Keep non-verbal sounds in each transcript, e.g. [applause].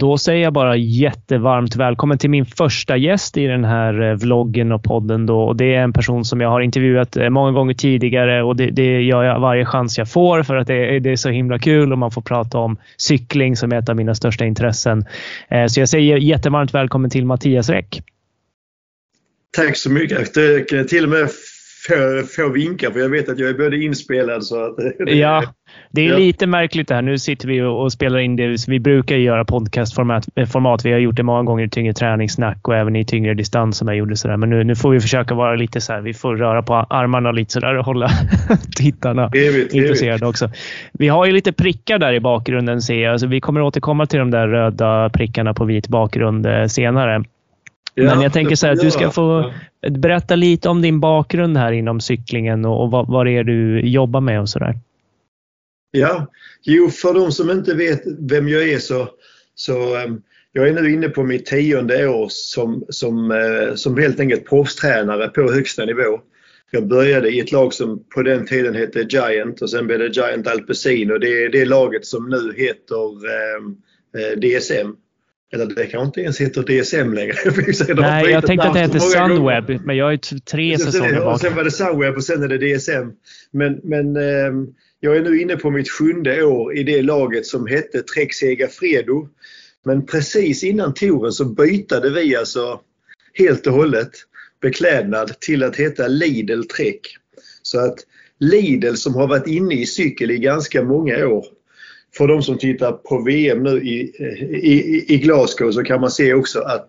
Då säger jag bara jättevarmt välkommen till min första gäst i den här eh, vloggen och podden. Då. Och det är en person som jag har intervjuat eh, många gånger tidigare och det, det gör jag varje chans jag får för att det, det, är så himla kul och man får prata om cykling som är ett av mina största intressen. Eh, så jag säger jättevarmt välkommen till Mattias Räck. Tack så mycket. Till och med få, få vinkar för jag vet att jag är både inspelad så att... Ja, det är ja. lite märkligt det här. Nu sitter vi och spelar in det. Vi brukar göra podcastformat. Format. Vi har gjort det många gånger i tyngre träningssnack och även i tyngre distans som jag gjorde. Sådär. Men nu, nu får vi försöka vara lite så här. Vi får röra på armarna lite sådär och hålla [laughs] tittarna evigt, intresserade evigt. också. Vi har ju lite prickar där i bakgrunden ser jag. Så vi kommer återkomma till de där röda prickarna på vit bakgrund eh, senare. Men jag tänker så här, du ska få berätta lite om din bakgrund här inom cyklingen och vad, vad det är du jobbar med och sådär. Ja, jo för de som inte vet vem jag är så, så um, jag är nu inne på mitt tionde år som, som, uh, som helt enkelt proffstränare på högsta nivå. Jag började i ett lag som på den tiden hette Giant och sen blev det Giant Alpecin och det är det laget som nu heter um, uh, DSM. Eller det kanske inte ens heter DSM längre. [laughs] Nej, jag tänkte att det hette Sunweb, gånger. men jag är tre säsonger bak. Sen var det Sunweb och sen är det DSM. Men, men eh, jag är nu inne på mitt sjunde år i det laget som hette Trek Fredo. Men precis innan touren så bytade vi alltså helt och hållet beklädnad till att heta Lidl Trek. Så att Lidl som har varit inne i cykel i ganska många år för de som tittar på VM nu i, i, i Glasgow så kan man se också att,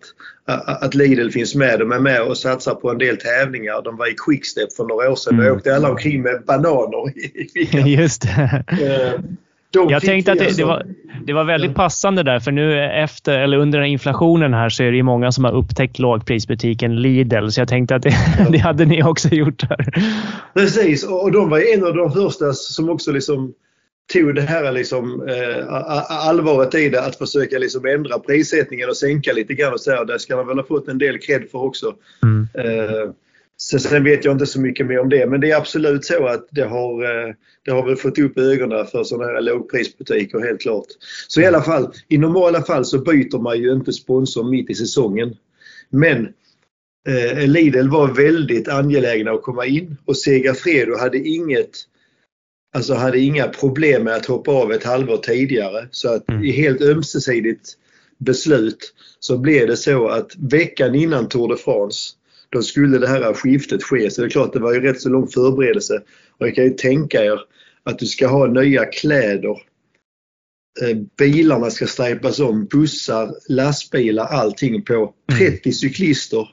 att Lidl finns med. De är med och satsar på en del tävlingar. De var i Quickstep för några år sedan. Mm. Då åkte alla omkring med bananer i [laughs] Just det. Eh, de jag tänkte att det, alltså, det, var, det var väldigt passande där, för nu efter, eller under inflationen här så är det många som har upptäckt lågprisbutiken Lidl, så jag tänkte att det, [laughs] det hade ni också gjort här. Precis, och de var en av de första som också liksom tog det här liksom, eh, allvaret i det att försöka liksom ändra prissättningen och sänka lite grann. Och så här, det ska man väl ha fått en del cred för också. Mm. Eh, så sen vet jag inte så mycket mer om det men det är absolut så att det har, eh, det har väl fått upp ögonen för sådana här lågprisbutiker helt klart. Så i alla fall, i normala fall så byter man ju inte sponsor mitt i säsongen. Men eh, Lidl var väldigt angelägna att komma in och Segafredo hade inget alltså hade inga problem med att hoppa av ett halvår tidigare. Så att mm. i helt ömsesidigt beslut så blev det så att veckan innan Tour de France då skulle det här skiftet ske. Så det är klart det var ju rätt så lång förberedelse. Och jag kan ju tänka er att du ska ha nya kläder. Eh, bilarna ska strejpas om, bussar, lastbilar, allting på 30 mm. cyklister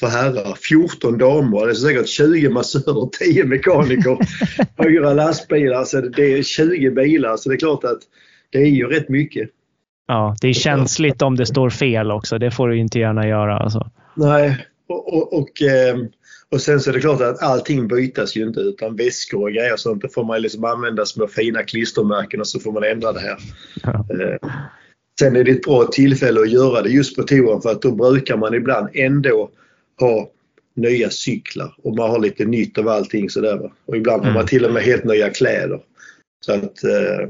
för herrar, 14 damer, det är säkert 20 massörer, 10 mekaniker, [laughs] fyra lastbilar. Så det är 20 bilar så det är klart att det är ju rätt mycket. Ja, det är känsligt om det står fel också. Det får du inte gärna göra. Alltså. Nej, och, och, och, ehm, och sen så är det klart att allting bytas ju inte utan väskor och grejer sånt. Det får man liksom använda små fina klistermärken och så får man ändra det här. Ja. Eh, sen är det ett bra tillfälle att göra det just på touren för att då brukar man ibland ändå ha nya cyklar och man har lite nytt av allting sådär. Och ibland har man mm. till och med helt nya kläder. Så att eh,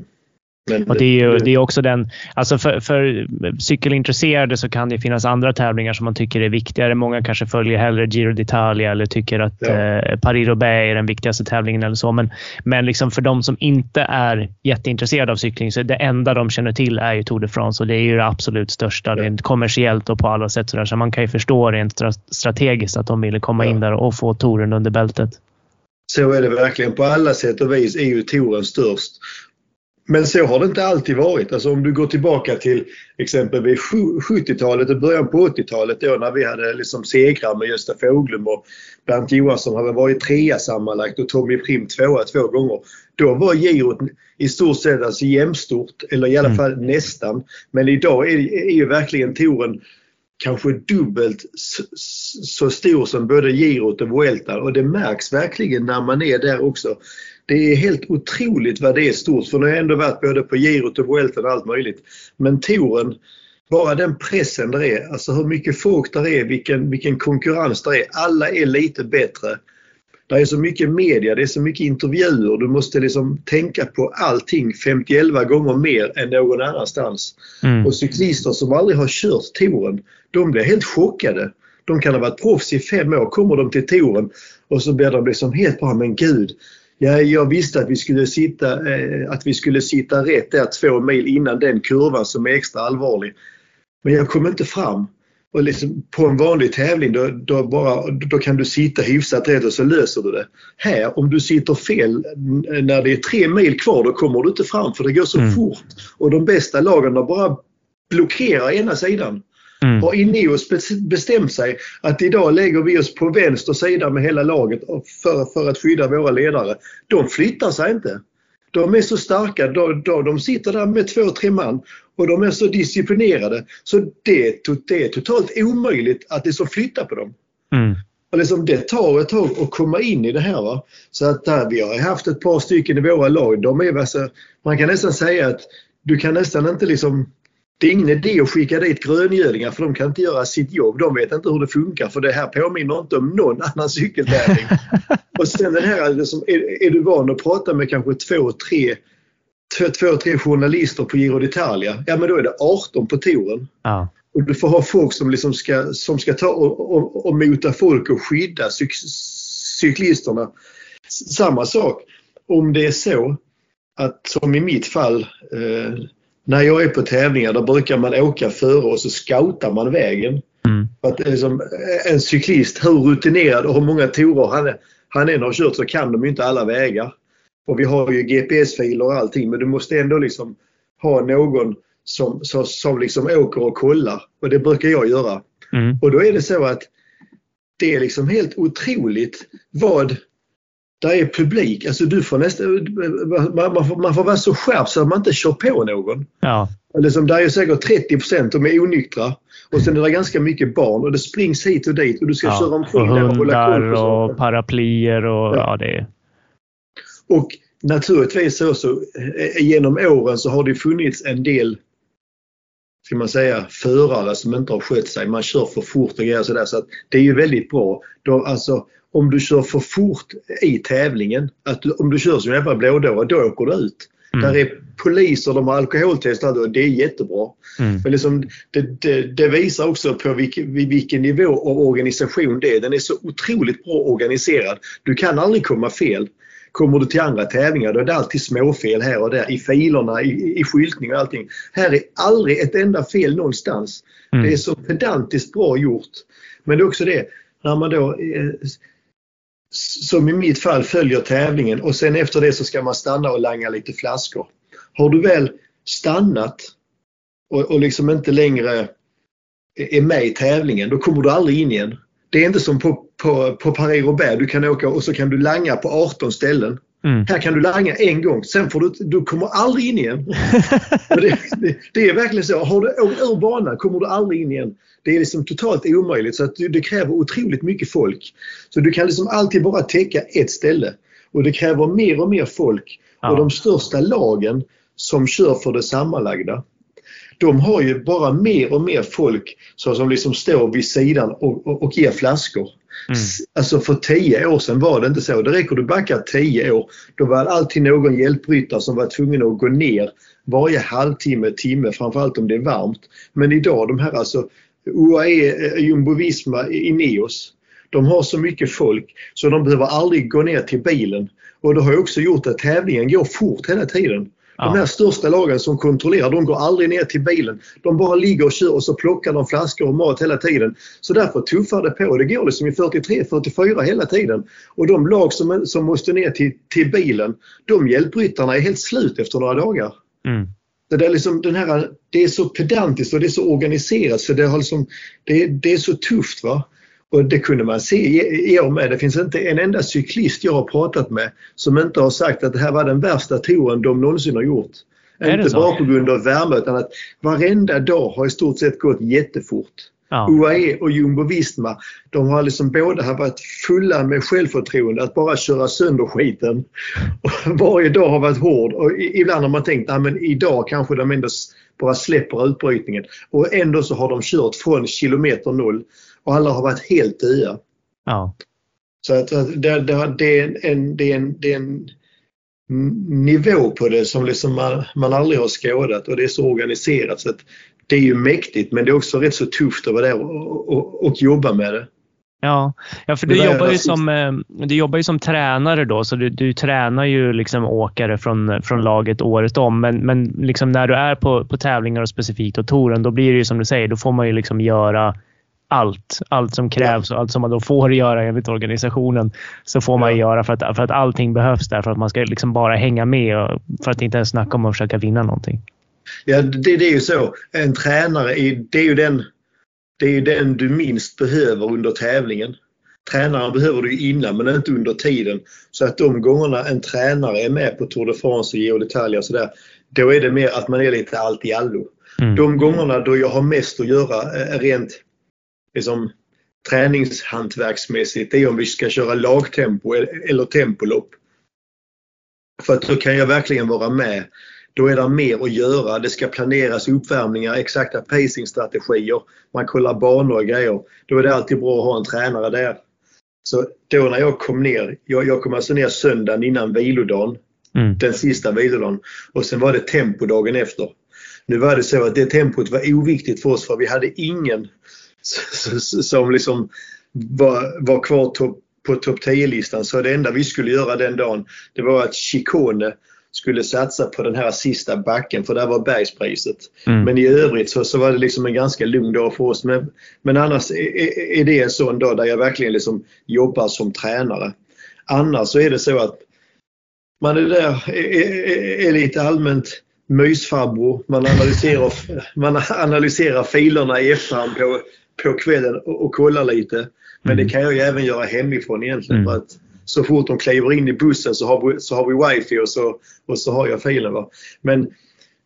men, och det är ju det är också den, alltså för, för cykelintresserade så kan det finnas andra tävlingar som man tycker är viktigare. Många kanske följer hellre Giro d'Italia eller tycker att ja. eh, Paris-Roubaix är den viktigaste tävlingen eller så. Men, men liksom för de som inte är jätteintresserade av cykling så det enda de känner till är ju Tour de France och det är ju det absolut största. Ja. Är kommersiellt och på alla sätt så, där, så man kan ju förstå rent strategiskt att de ville komma ja. in där och få touren under bältet. Så är det verkligen. På alla sätt och vis är ju touren störst. Men så har det inte alltid varit. Alltså om du går tillbaka till exempelvis 70-talet och början på 80-talet då när vi hade liksom segrar med Gösta Foglum och Bernt Johansson hade varit trea sammanlagt och Tommy Prim tvåa två gånger. Då var girot i stort sett alltså jämstort, eller i alla mm. fall mm. nästan. Men idag är, är ju verkligen touren kanske dubbelt så stor som både girot och Vuelta och det märks verkligen när man är där också det är helt otroligt vad det är stort för nu har jag ändå varit både på girot och Vuelta och allt möjligt. Men touren, bara den pressen det är, alltså hur mycket folk det är, vilken, vilken konkurrens det är. Alla är lite bättre. Det är så mycket media, det är så mycket intervjuer. Du måste liksom tänka på allting 51 gånger mer än någon annanstans. Mm. Och cyklister som aldrig har kört touren, de blir helt chockade. De kan ha varit proffs i fem år, kommer de till touren och så blir de liksom helt bara, men gud, Ja, jag visste att vi skulle sitta, eh, att vi skulle sitta rätt där två mil innan den kurvan som är extra allvarlig. Men jag kom inte fram. Och liksom, på en vanlig tävling då, då, bara, då kan du sitta hyfsat rätt och så löser du det. Här, om du sitter fel när det är tre mil kvar, då kommer du inte fram för det går så mm. fort. Och de bästa lagen bara blockerar ena sidan. Mm. Har Ineos bestämt sig att idag lägger vi oss på vänster sida med hela laget för, för att skydda våra ledare. De flyttar sig inte. De är så starka, de, de, de sitter där med två, tre man och de är så disciplinerade så det, det är totalt omöjligt att det så flytta på dem. Mm. Och liksom det tar ett tag att komma in i det här. Va? Så att där, vi har haft ett par stycken i våra lag. De är, alltså, man kan nästan säga att du kan nästan inte liksom det är ingen idé att skicka dit gröngölingar för de kan inte göra sitt jobb. De vet inte hur det funkar för det här påminner inte om någon annan cykeltävling. [laughs] och sen den här, liksom, är, är, du van att prata med kanske två, tre, två, tre journalister på Giro d'Italia, ja men då är det 18 på touren. Ja. Och du får ha folk som, liksom ska, som ska ta och, och, och mota folk och skydda cyk, cyklisterna. Samma sak om det är så att som i mitt fall eh, när jag är på tävlingar då brukar man åka före och så scoutar man vägen. Mm. Att liksom, en cyklist, hur rutinerad och hur många torer han, han än har kört så kan de inte alla vägar. Och vi har ju GPS-filer och allting men du måste ändå liksom ha någon som, som, som liksom åker och kollar. Och det brukar jag göra. Mm. Och då är det så att det är liksom helt otroligt vad där är publik. Alltså du får nästan, man, man, får, man får vara så skärpt så att man inte kör på någon. Ja. Liksom, där är säkert 30 procent som är onyktra. Och sen är det ganska mycket barn och det springs hit och dit och du ska ja. köra omkring och där och hålla koll på och paraplyer och ja. ja det Och naturligtvis så, så eh, genom åren så har det funnits en del ska man säga, förare som inte har skött sig. Man kör för fort och grejer sådär. Så att det är ju väldigt bra. De, alltså, om du kör för fort i tävlingen, att du, om du kör som en jävla blådåre, då åker du ut. Mm. Där är poliser, de har alkoholtestat och det är jättebra. Mm. Men liksom, det, det, det, visar också på vilken, vilken nivå av organisation det är. Den är så otroligt bra organiserad. Du kan aldrig komma fel. Kommer du till andra tävlingar då är det alltid småfel här och där i filerna, i, i skyltning och allting. Här är aldrig ett enda fel någonstans. Mm. Det är så pedantiskt bra gjort. Men det är också det, när man då eh, som i mitt fall följer tävlingen och sen efter det så ska man stanna och langa lite flaskor. Har du väl stannat och, och liksom inte längre är med i tävlingen, då kommer du aldrig in igen. Det är inte som på, på, på Paris-Roubaix, du kan åka och så kan du langa på 18 ställen. Mm. Här kan du langa en gång, sen får du, du kommer aldrig in igen. [laughs] det, det, det, är verkligen så. Har du ur banan kommer du aldrig in igen. Det är liksom totalt omöjligt så att det kräver otroligt mycket folk. Så du kan liksom alltid bara täcka ett ställe. Och det kräver mer och mer folk. Ja. Och de största lagen som kör för det sammanlagda de har ju bara mer och mer folk som liksom står vid sidan och, och, och ger flaskor. Mm. Alltså för tio år sedan var det inte så. Det räcker du backar tio år. Då var det alltid någon hjälpryttare som var tvungen att gå ner varje halvtimme, timme, framförallt om det är varmt. Men idag de här alltså UAE, eh, Jumbo-Visma, Ineos. De har så mycket folk så de behöver aldrig gå ner till bilen. Och det har också gjort att tävlingen går fort hela tiden. De här största lagen som kontrollerar, de går aldrig ner till bilen. De bara ligger och kör och så plockar de flaskor och mat hela tiden. Så därför tuffar det på. Det går liksom i 43-44 hela tiden. Och de lag som, som måste ner till, till bilen, de hjälpryttarna är helt slut efter några dagar. Mm. Det, är liksom den här, det är så pedantiskt och det är så organiserat så det, har liksom, det, det är så tufft. va. Och det kunde man se i år med. Det finns inte en enda cyklist jag har pratat med som inte har sagt att det här var den värsta touren de någonsin har gjort. Inte bara på grund av värme utan att varenda dag har i stort sett gått jättefort. Ja. UAE och Jumbo-Visma, de har liksom båda varit fulla med självförtroende att bara köra sönder skiten. Och [laughs] varje dag har varit hård och ibland har man tänkt att idag kanske de ändå bara släpper utbrytningen. Och ändå så har de kört från kilometer noll och alla har varit helt döda. Ja. Så att, att det, det, det, är en, det, är en, det är en nivå på det som liksom man, man aldrig har skådat och det är så organiserat. Så att det är ju mäktigt men det är också rätt så tufft att vara där och, och, och jobba med det. Ja, ja för du jobbar, ju som, eh, du jobbar ju som tränare då, så du, du tränar ju liksom åkare från, från laget året om. Men, men liksom när du är på, på tävlingar och specifikt på touren, då blir det ju som du säger, då får man ju liksom göra allt. Allt som krävs och allt som man då får göra enligt organisationen så får man göra för att, för att allting behövs där för att man ska liksom bara hänga med och för att inte ens snacka om att försöka vinna någonting. Ja, det, det är ju så. En tränare, är, det är ju den det är den du minst behöver under tävlingen. Tränaren behöver du innan men inte under tiden. Så att de gångerna en tränare är med på Tour de France och Giro d'Italia och sådär, då är det mer att man är lite allt i allo. Mm. De gångerna då jag har mest att göra eh, rent liksom, träningshantverksmässigt är om vi ska köra lagtempo eller tempolopp. För att då kan jag verkligen vara med då är det mer att göra. Det ska planeras uppvärmningar, exakta pacingstrategier. Man kollar banor och grejer. Då är det alltid bra att ha en tränare där. Så då när jag kom ner, jag, jag kom alltså ner söndagen innan vilodagen. Mm. Den sista vilodagen. Och sen var det tempo dagen efter. Nu var det så att det tempot var oviktigt för oss för vi hade ingen [laughs] som liksom var, var kvar på topp 10-listan. Så det enda vi skulle göra den dagen det var att Chicone skulle satsa på den här sista backen för där var bergspriset. Mm. Men i övrigt så, så var det liksom en ganska lugn dag för oss. Men, men annars är, är det en sån dag där jag verkligen liksom jobbar som tränare. Annars så är det så att man är där, är, är lite allmänt mysfarbror. Man analyserar, [laughs] man analyserar filerna i efterhand på, på kvällen och, och kollar lite. Men det mm. kan jag ju även göra hemifrån egentligen. Mm. För att så fort de kliver in i bussen så har vi, så har vi wifi och så, och så har jag filen. Va? Men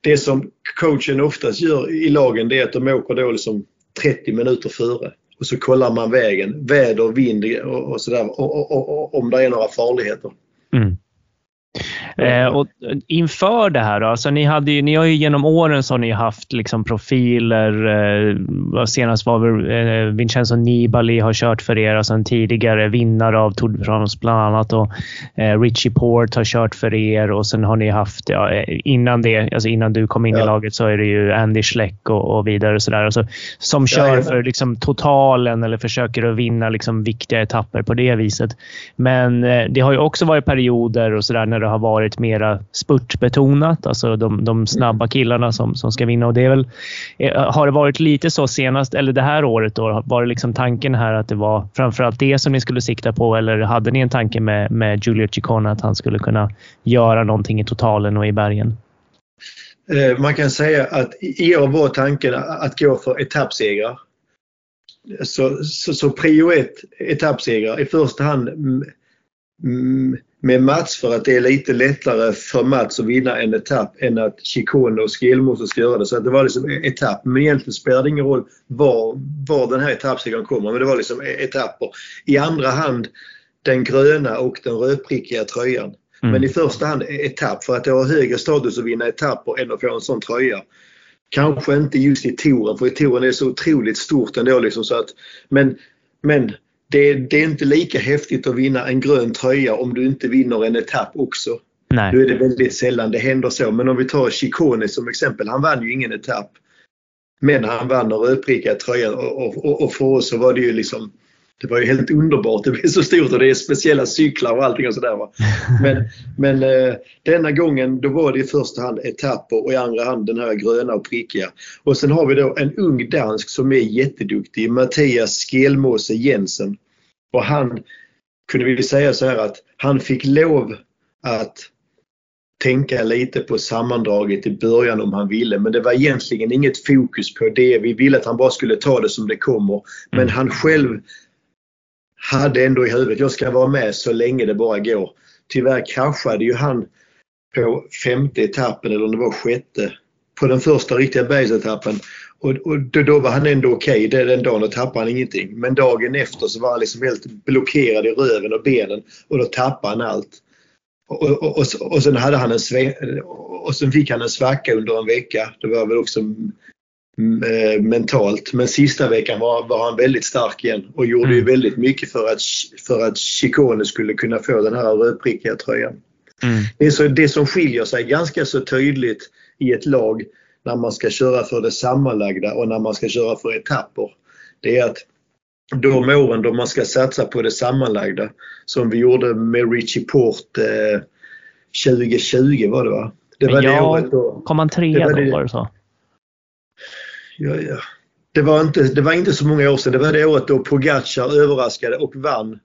det som coachen oftast gör i lagen det är att de åker då liksom 30 minuter före. Och så kollar man vägen, väder, vind och, och sådär. Och, och, och, om det är några farligheter. Mm. Eh, och inför det här, då, alltså ni, hade ju, ni har ju genom åren så har ni haft liksom profiler. Eh, senast var väl eh, Vincenzo Nibali har kört för er, alltså en tidigare vinnare av Tour de France bland annat. Och, eh, Richie Port har kört för er och sen har ni haft, ja, eh, innan det, alltså innan du kom in ja. i laget så är det ju Andy Schleck och, och vidare. Och så där. Alltså, som kör ja, för liksom, totalen eller försöker att vinna liksom, viktiga etapper på det viset. Men eh, det har ju också varit perioder och sådär när det har varit varit mera spurtbetonat. Alltså de, de snabba killarna som, som ska vinna. Och det är väl, eh, har det varit lite så senast, eller det här året då? Var det liksom tanken här att det var framförallt det som ni skulle sikta på? Eller hade ni en tanke med, med Giulio Ciccone att han skulle kunna göra någonting i totalen och i bergen? Eh, man kan säga att i år var tanken att gå för etappsegrar. Så, så, så prio ett etappsegrar. I första hand med Mats för att det är lite lättare för Mats att vinna en etapp än att Chicone och Skilmos ska göra det. Så att det var liksom etapp. Men egentligen spelar det ingen roll var, var den här etappsegern kommer. Men det var liksom etapper. I andra hand den gröna och den rödprickiga tröjan. Mm. Men i första hand etapp för att det har högre status att vinna etapper än att få en sån tröja. Kanske inte just i touren för i touren är det så otroligt stort ändå. Liksom så att, men, men det, det, är inte lika häftigt att vinna en grön tröja om du inte vinner en etapp också. Nej. Nu är det väldigt sällan det händer så. Men om vi tar Chicone som exempel. Han vann ju ingen etapp. Men han vann den rödprickade tröjan och, och, och, för oss så var det ju liksom det var ju helt underbart. Det blev så stort och det är speciella cyklar och allting och sådär. [laughs] Men, men eh, denna gången då var det i första hand etapper och i andra hand den här gröna och prickiga. Och sen har vi då en ung dansk som är jätteduktig, Mattias Skelmåse Jensen. Och han kunde vi säga så här att han fick lov att tänka lite på sammandraget i början om han ville men det var egentligen inget fokus på det. Vi ville att han bara skulle ta det som det kommer. Men mm. han själv hade ändå i huvudet, jag ska vara med så länge det bara går. Tyvärr kraschade ju han på femte etappen eller om det var sjätte på den första riktiga bergsetappen. Och, och då, då, var han ändå okej okay. den dagen, då tappade han ingenting. Men dagen efter så var han liksom helt blockerad i röven och benen och då tappade han allt. Och, och, och, och sen hade han en och sen fick han en svacka under en vecka. Det var väl också eh, mentalt. Men sista veckan var, var han väldigt stark igen och gjorde mm. ju väldigt mycket för att, för att Chicone skulle kunna få den här rödprickiga tröjan. Mm. Det, är så, det som skiljer sig ganska så tydligt i ett lag när man ska köra för det sammanlagda och när man ska köra för etapper. Det är att de åren då man ska satsa på det sammanlagda som vi gjorde med Richie Port eh, 2020 var det va? Det var ja, det året då. Kom han trea då? Var det så? Ja, ja. Det var, inte, det var inte så många år sedan. Det var det året då Pogacar överraskade och vann.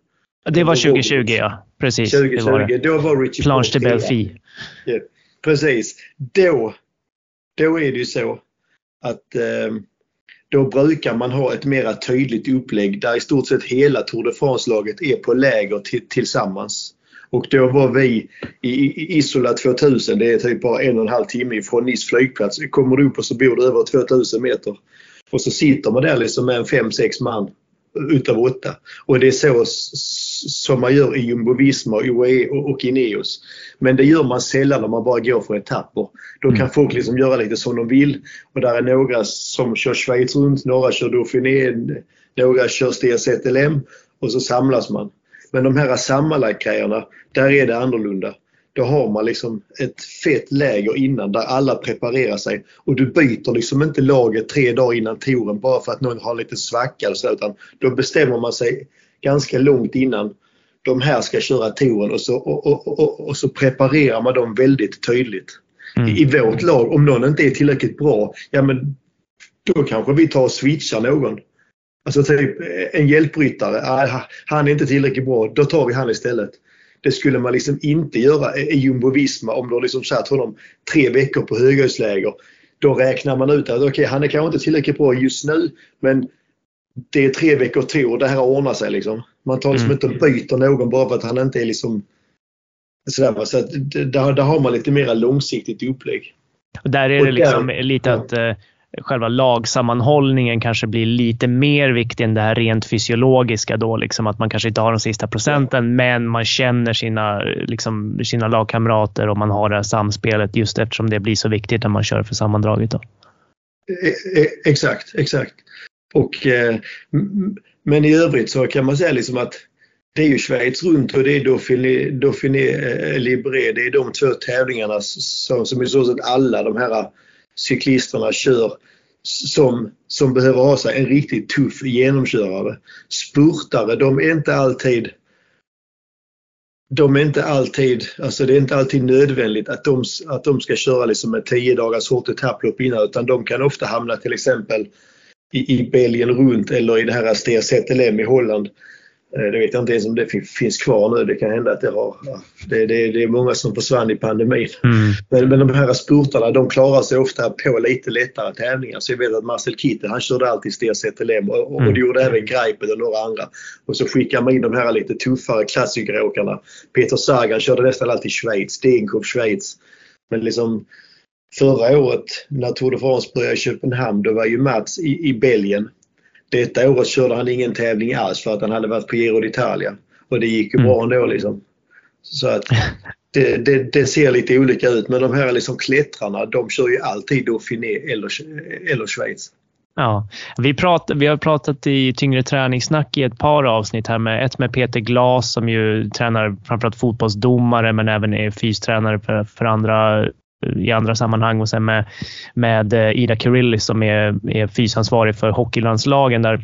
Det var 2020 ja. Precis. 2020. Det var det. Då var Richie Planche de Belfi. Ja, precis. Då, då är det ju så att eh, då brukar man ha ett mera tydligt upplägg där i stort sett hela Tour de France-laget är på läger tillsammans. Och då var vi i Isola 2000, det är typ bara en och en halv timme ifrån Nice flygplats. Kommer du upp och så bor du över 2000 meter. Och så sitter man där liksom med en 5-6 man utav åtta. Och det är så som man gör i Jumbo-Visma, UAE och Ineos. Men det gör man sällan om man bara går för etapper. Då kan mm. folk liksom göra lite som de vill. Och där är några som kör Schweiz runt, några kör Dauphiné, några kör STCLM och så samlas man. Men de här sammanlagt-grejerna, där är det annorlunda. Då har man liksom ett fett läger innan där alla preparerar sig och du byter liksom inte laget tre dagar innan touren bara för att någon har lite svacka och så, utan då bestämmer man sig ganska långt innan de här ska köra touren och så, och, och, och, och så preparerar man dem väldigt tydligt. Mm. I, I vårt lag, om någon inte är tillräckligt bra, ja men då kanske vi tar och switchar någon. Alltså typ en hjälpryttare, ah, han är inte tillräckligt bra, då tar vi han istället. Det skulle man liksom inte göra i Jumbo-Visma om du har liksom satt honom tre veckor på höghöjdsläger. Då räknar man ut att okay, han är kanske inte tillräckligt bra just nu men det är tre veckor tour, det här ordnar sig liksom. Man tar liksom mm. inte och byter någon bara för att han inte är liksom sådär. Så att, där, där har man lite mer långsiktigt upplägg. Och där är det liksom där, lite att ja. Eh, själva lagsammanhållningen kanske blir lite mer viktig än det här rent fysiologiska då. Liksom att man kanske inte har de sista procenten, men man känner sina, liksom, sina lagkamrater och man har det här samspelet just eftersom det blir så viktigt när man kör för sammandraget. Då. E, e, exakt, exakt. Och, eh, men i övrigt så kan man säga liksom att det är ju Schweiz runt och det är Dauphiné, Dauphiné eh, Libre. Det är de två tävlingarna som, som i så sett alla de här cyklisterna kör som, som behöver ha sig en riktigt tuff genomkörare. Spurtare, de är inte alltid de är inte alltid, alltså det är inte alltid nödvändigt att de, att de ska köra liksom ett 10 dagars hårt etapplopp innan utan de kan ofta hamna till exempel i, i Belgien runt eller i det här STZLM i Holland Eh, det vet jag inte ens om det finns kvar nu. Det kan hända att det har. Det, det, det är många som försvann i pandemin. Mm. Men, men de här spurtarna de klarar sig ofta på lite lättare tävlingar. Så jag vet att Marcel Kittel han körde alltid STZLM och, och, mm. det gjorde även Greipel och några andra. Och så skickar man in de här lite tuffare klassikeråkarna. Peter Sagan körde nästan alltid Schweiz. Degenkolb Schweiz. Men liksom förra året när Tour de France började i Köpenhamn då var ju Mats i, i Belgien detta året körde han ingen tävling alls för att han hade varit på Giro d'Italia. Och det gick ju bra mm. ändå liksom. Så att det, det, det, ser lite olika ut men de här liksom klättrarna de kör ju alltid Dauphiné eller, eller Schweiz. Ja, vi, prat, vi har pratat i Tyngre träningssnack i ett par avsnitt här med ett med Peter Glas som ju tränar framförallt fotbollsdomare men även är fystränare för, för andra i andra sammanhang och sen med, med eh, Ida Kirillis som är, är fysansvarig för hockeylandslagen där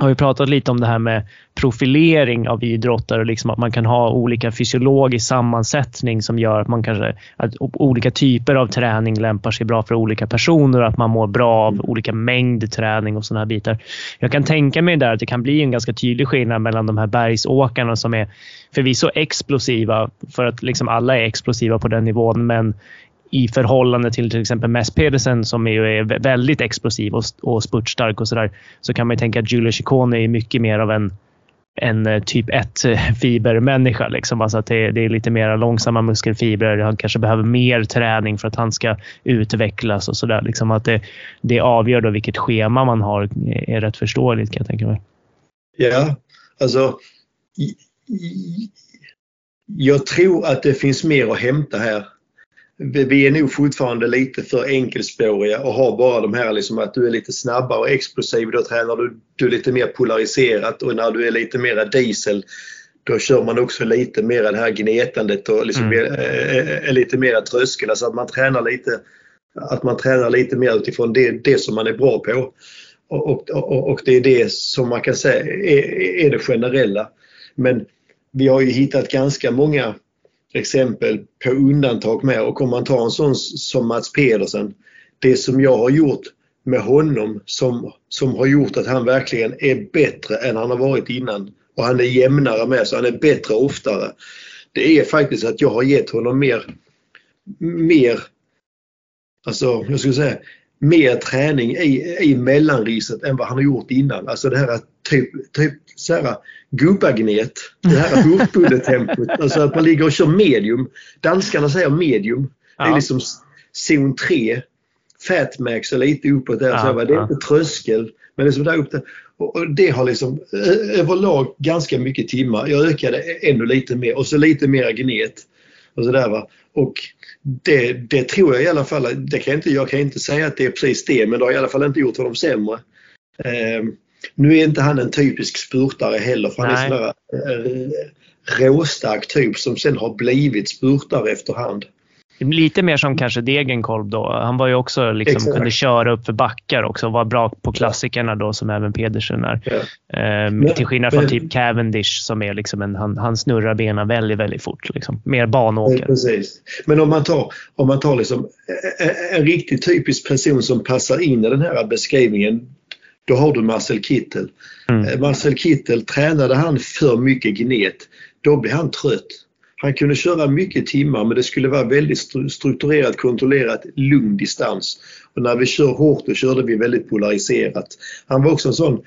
har vi pratat lite om det här med profilering av idrottare och liksom att man kan ha olika fysiologisk sammansättning som gör att man kanske att olika typer av träning lämpar sig bra för olika personer och att man mår bra av olika mängd träning och sådana här bitar. Jag kan tänka mig där att det kan bli en ganska tydlig skillnad mellan de här bergsåkarna som är förvisso explosiva för att liksom alla är explosiva på den nivån men i förhållande till till exempel Mess Pedersen som är väldigt explosiv och, och spurtstark och sådär så kan man tänka att Giulio Ciccone är mycket mer av en, en eh, typ 1-fibermänniska. Eh, liksom. Alltså att det, det, är lite mer långsamma muskelfibrer. Han kanske behöver mer träning för att han ska utvecklas och sådär. Liksom att det, det avgör då vilket schema man har är rätt förståeligt kan jag tänka mig. Ja, alltså jag tror att det finns mer att hämta här vi är nog fortfarande lite för enkelspåriga och har bara de här liksom att du är lite snabbare och explosiv. Då tränar du, du är lite mer polariserat och när du är lite mera diesel då kör man också lite mer det här gnetandet och liksom mm. är, är, är lite mer tröskel. Alltså att man tränar lite att man tränar lite mer utifrån det, det som man är bra på. Och, och, och det är det som man kan säga är, är det generella. Men vi har ju hittat ganska många exempel på undantag med och om man tar en sån som Mats Pedersen. Det som jag har gjort med honom som, som har gjort att han verkligen är bättre än han har varit innan och han är jämnare med så han är bättre oftare. Det är faktiskt att jag har gett honom mer, mer alltså jag skulle säga mer träning i, i mellanriset än vad han har gjort innan. Alltså det här typ, typ så här, gubbagnet, det här [laughs] hurtbulletempot. alltså att man ligger och kör medium. Danskarna säger medium. Ja. Det är liksom zon 3. Fatmax och lite uppåt där. Ja, så här, det är inte tröskel. Men liksom där uppe. Och det har liksom överlag ganska mycket timmar. Jag ökade ännu lite mer och så lite mer gnet. Och så där, va? Och det, det tror jag i alla fall, det kan jag, inte, jag kan inte säga att det är precis det, men det har i alla fall inte gjort honom sämre. Eh, nu är inte han en typisk spurtare heller för han Nej. är en sån där eh, råstark typ som sen har blivit spurtare efterhand. Lite mer som kanske Degenkolb då. Han var ju också liksom, kunde köra upp för backar också och var bra på klassikerna då som även Pedersen är. Ja. Ehm, men, till skillnad från men, typ Cavendish som är liksom en, han, han snurrar benen väldigt, väldigt fort. Liksom. Mer banåker. Precis. Men om man tar, om man tar liksom, en, en riktigt typisk person som passar in i den här beskrivningen då har du Marcel Kittel. Mm. Eh, Marcel Kittel, tränade han för mycket gnet, då blir han trött. Han kunde köra mycket timmar men det skulle vara väldigt strukturerat, kontrollerat, lugn distans. Och när vi kör hårt då körde vi väldigt polariserat. Han var också en sån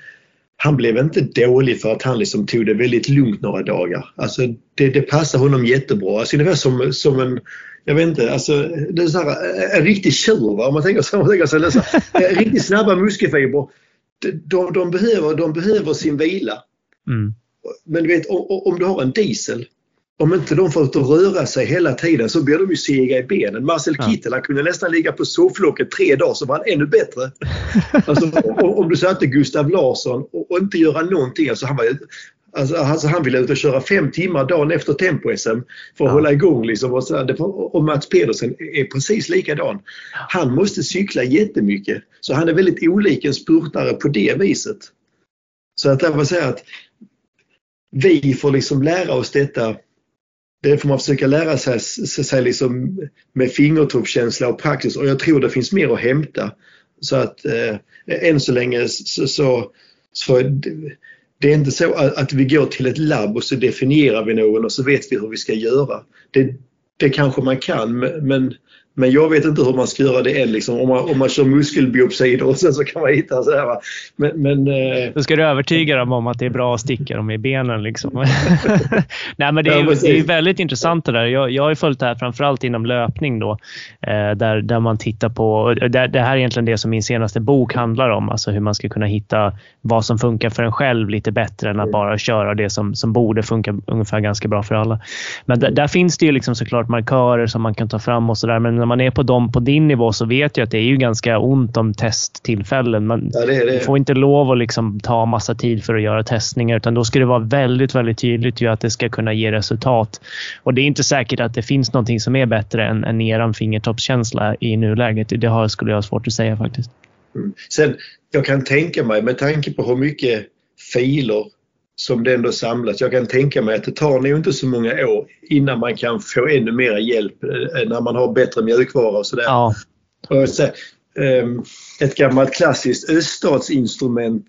han blev inte dålig för att han liksom tog det väldigt lugnt några dagar. Alltså det, det passar honom jättebra. Alltså ungefär som, som en, jag vet inte, alltså det är så här, en riktig tjur om man tänker så. Man tänker så, så riktigt snabba muskelfibrer. De, de, behöver, de behöver sin vila. Mm. Men du vet om du har en diesel om inte de får ut och röra sig hela tiden så blir de ju sega i benen. Marcel ja. Kittel kunde nästan ligga på sofflocket tre dagar så var han ännu bättre. [laughs] Alltså, om, du satte Gustav Larsson och, och, inte göra någonting. Alltså han, var, alltså, alltså han ville ut och köra fem timmar dagen efter Tempo-SM för att ja. hålla igång. Liksom, och, så, och Mats Pedersen är precis likadan. Han måste cykla jättemycket. Så han är väldigt olik en spurtare på det viset. Så att jag vill säga att vi får liksom lära oss detta det får man försöka lära sig, sig liksom med fingertoppskänsla och praxis och jag tror det finns mer att hämta. Så att eh, än så länge så, så, så det är inte så att vi går till ett labb och så definierar vi någon och så vet vi hur vi ska göra. Det, det kanske man kan men men jag vet inte hur man ska göra det än. Liksom. Om, man, om man kör muskelbiopsider och [laughs] sen så kan man hitta så här. Men, men, eh... Då ska du övertyga dem om att det är bra att sticka dem i benen. Liksom. [laughs] Nej, men det är, ja, det är väldigt intressant det där. Jag, jag har följt det här framförallt inom löpning då. Eh, där, där man tittar på, där, det här är egentligen det som min senaste bok handlar om. Alltså hur man ska kunna hitta vad som funkar för en själv lite bättre än att bara köra det som, som borde funka ungefär ganska bra för alla. Men där, där finns det ju liksom såklart markörer som man kan ta fram och sådär. Men när man är på dem på din nivå så vet jag att det är ju ganska ont om testtillfällen. Man ja, det det. får inte lov att liksom ta massa tid för att göra testningar utan då ska det vara väldigt, väldigt tydligt ju att det ska kunna ge resultat. Och det är inte säkert att det finns någonting som är bättre än, än eran fingertoppskänsla i nuläget. Det har, skulle jag ha svårt att säga faktiskt. Mm. Sen, jag kan tänka mig med tanke på hur mycket filer som det ändå samlas. Jag kan tänka mig att det tar nog inte så många år innan man kan få ännu mer hjälp eh, när man har bättre mjukvara och sådär. Ja. Och så, um, ett gammalt klassiskt öststatsinstrument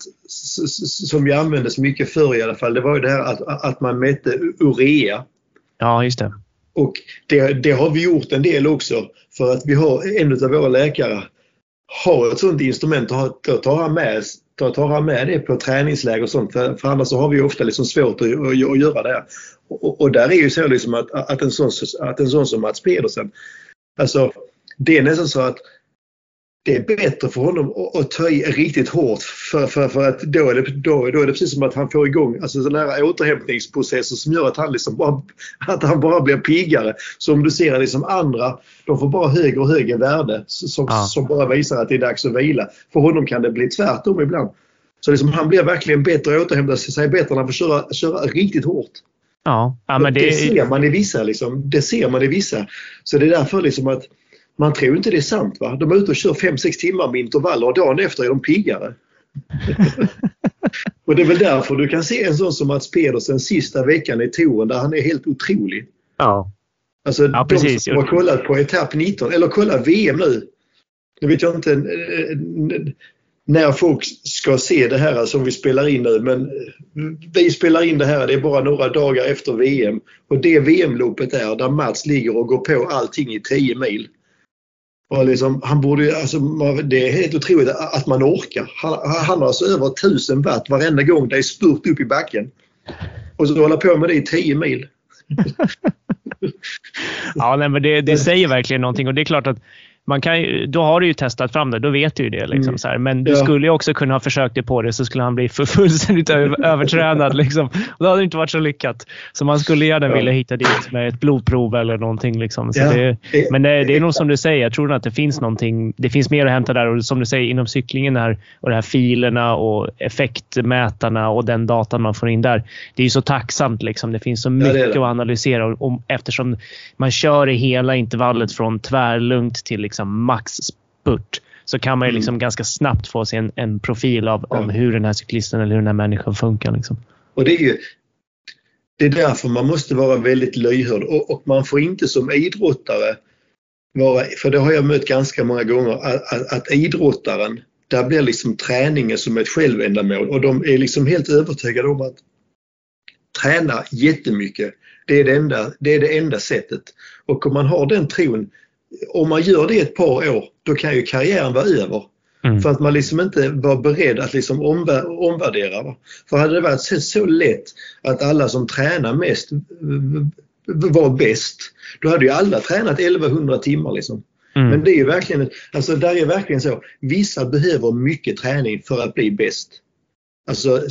som ju användes mycket förr i alla fall, det var ju det här att, att man mätte urea. Ja, just det. Och det, det, har vi gjort en del också för att vi har en av våra läkare har ett sådant instrument och då tar han med ta, ta med det på träningsläger och sånt för, för annars så har vi ofta liksom svårt att, att, att göra det. Och, och, där är ju så liksom att, att, en sån, att en sån som Mats Pedersen, alltså det är nästan så att det är bättre för honom att, ta i riktigt hårt för, för, för att då är, det, då, då är det precis som att han får igång alltså sådana här återhämtningsprocesser som gör att han, liksom bara, [laughs] att han bara blir piggare. Så om du ser liksom andra, de får bara högre och högre värde som, ja. som bara visar att det är dags att vila. För honom kan det bli tvärtom ibland. Så liksom, han blir verkligen bättre och återhämtar sig bättre när han får köra, köra riktigt hårt. Ja, ja men det... det ser man i vissa. Liksom. Det ser man i vissa. Så det är därför liksom att man tror inte det är sant. Va? De är ute och kör 5-6 timmar med intervaller och dagen efter är de piggare. [laughs] och det är väl därför du kan se en sån som Mats Pedersen sista veckan i touren där han är helt otrolig. Ja. Alltså ja, precis. de som har kollat på etapp 19 eller kolla VM nu. Nu vet jag inte eh, när folk ska se det här som vi spelar in nu men vi spelar in det här, det är bara några dagar efter VM och det VM-loppet är där Mats ligger och går på allting i 10 mil. Och liksom, han borde, alltså, det är helt otroligt att man orkar. Han, han har alltså över 1000 watt varenda gång det är spurt upp i backen. Och så hålla på med det i 10 mil. [laughs] ja, nej, men det, det säger verkligen någonting och det är klart att man kan, då har du ju testat fram det. Då vet du ju det. Liksom, mm. Men du ja. skulle ju också kunna ha försökt dig på det så skulle han bli för [laughs] fullständigt övertränad. Liksom. Och det hade inte varit så lyckat. Så man skulle gärna ja. vilja hitta dit med ett blodprov eller någonting. Liksom. Så ja. det, men det, det, är nog som du säger. Jag tror att det finns någonting. Det finns mer att hämta där. Och som du säger inom cyklingen här, och de här filerna och effektmätarna och den datan man får in där. Det är ju så tacksamt. Liksom. Det finns så mycket att analysera och, och, eftersom man kör i hela intervallet från tvärlugnt till liksom maxspurt så kan man ju mm. liksom mm. ganska snabbt få sig en, en profil av ja. om hur den här cyklisten eller hur den här människan funkar. Liksom. Och det är ju det är därför man måste vara väldigt lyhörd och, och, man får inte som idrottare vara, för det har jag mött ganska många gånger, att, att, att idrottaren, där blir liksom träningen som ett självändamål och de är liksom helt övertygade om att träna jättemycket, det är det enda, det är det enda sättet. Och om man har den tron om man gör det ett par år, då kan ju karriären vara över. Mm. För att man liksom inte var beredd att liksom omvärdera. Va? För hade det varit så, så lätt att alla som tränar mest var bäst, då hade ju alla tränat 1100 timmar. Liksom. Mm. Men det är ju verkligen, alltså där är verkligen så, vissa behöver mycket träning för att bli bäst. Alltså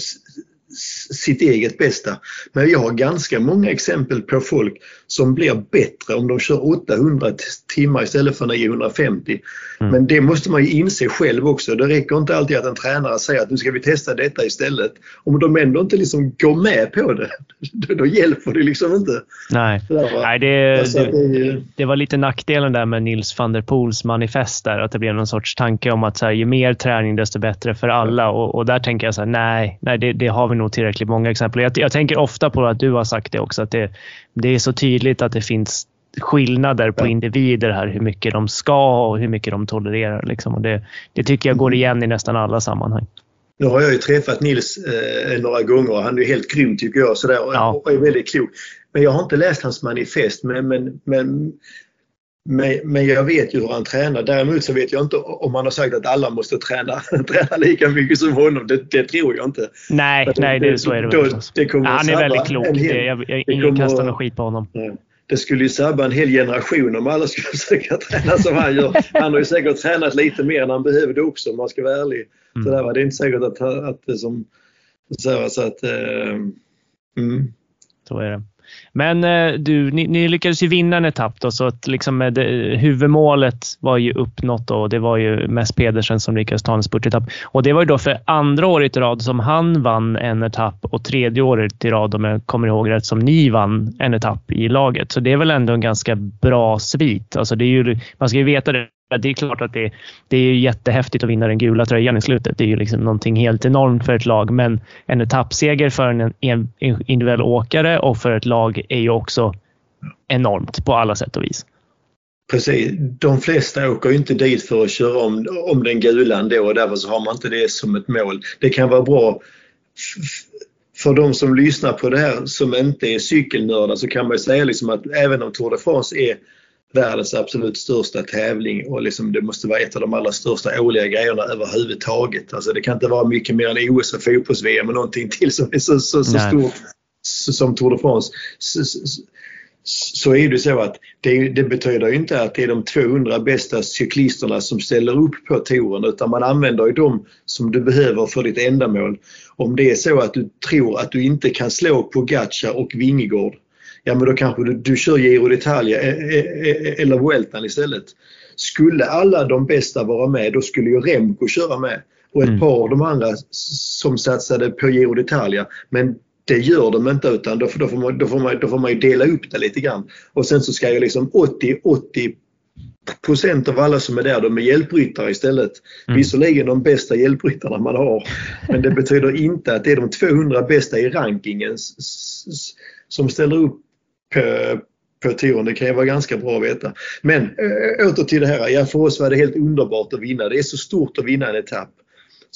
sitt eget bästa. Men jag har ganska många exempel på folk som blir bättre om de kör 800 timmar istället för 950. Mm. Men det måste man ju inse själv också. Det räcker inte alltid att en tränare säger att nu ska vi testa detta istället. Om de ändå inte liksom går med på det, [laughs] då hjälper det liksom inte. Nej, Nej det, det, det, var lite nackdelen där med Nils van der Poels manifest där, att det blev någon sorts tanke om att så här, ju mer träning desto bättre för alla och, och där tänker jag så här, nej, nej det, det har vi nog tillräckligt många exempel. Jag, jag, tänker ofta på att du har sagt det också, att det, det är så tydligt att det finns skillnader på individer här, hur mycket de ska och hur mycket de tolererar. Liksom. Och det, det tycker jag går mm. igen i nästan alla sammanhang. Nu har jag ju träffat Nils eh, några gånger och han är helt grym tycker jag sådär, och, ja. och är väldigt klok. Men jag har inte läst hans manifest men, men, men men, men jag vet ju hur han tränar. Däremot så vet jag inte om han har sagt att alla måste träna, [laughs] träna lika mycket som honom. Det, det tror jag inte. Nej, det, nej det, så är det. Då, det kommer han är väldigt klok. Det, jag, jag, ingen kastar någon skit på honom. Nej. Det skulle ju sabba en hel generation om alla skulle [laughs] försöka träna som han gör. Han har ju säkert tränat lite mer än han behöver det också om man ska vara ärlig. Mm. Så där, det är inte säkert att, att det som... Så, så att, uh, mm. Så är det. Men eh, du, ni, ni, lyckades ju vinna en etapp då, så att liksom eh, det, huvudmålet var ju uppnått och det var ju mest Pedersen som lyckades ta en spurtetapp. Och det var ju då för andra året i rad som han vann en etapp och tredje året i rad, om jag kommer ihåg rätt, som ni vann en etapp i laget. Så det är väl ändå en ganska bra svit. Alltså det är ju, man ska ju veta det det är klart att det, det är jättehäftigt att vinna den gula tröjan i slutet. Det är ju liksom någonting helt enormt för ett lag. Men en etappseger för en, en individuell åkare och för ett lag är ju också enormt på alla sätt och vis. Precis. De flesta åker ju inte dit för att köra om, om den gula ändå och därför så har man inte det som ett mål. Det kan vara bra för de som lyssnar på det här som inte är cykelnördar så kan man säga liksom att även om Tour de France är världens absolut största tävling och liksom det måste vara ett av de allra största årliga grejerna överhuvudtaget. Alltså det kan inte vara mycket mer än OS och fotbolls-VM och någonting till som är så, så, så stort som Tour de France. Så, så är det så att det, det, betyder inte att det är de 200 bästa cyklisterna som ställer upp på touren utan man använder ju dem som du behöver för ditt ändamål. Om det är så att du tror att du inte kan slå Pogacar och Vingegård, ja men då kanske du, du kör Giro d'Italia e, e, e, eller Vueltan istället. Skulle alla de bästa vara med då skulle ju Remco köra med och ett mm. par av de andra som satsade på Giro d'Italia. Men det gör de inte utan då, då, får man, då, får man, då får man ju dela upp det lite grann. Och sen så ska ju liksom 80-80 procent av alla som är där de är hjälpryttare istället. Mm. Visserligen de bästa hjälpryttarna man har. Men det betyder inte att det är de 200 bästa i rankingen som ställer upp på, på touren. Det kan ju vara ganska bra att veta. Men äh, åter till det här. Ja, för oss var det helt underbart att vinna. Det är så stort att vinna en etapp.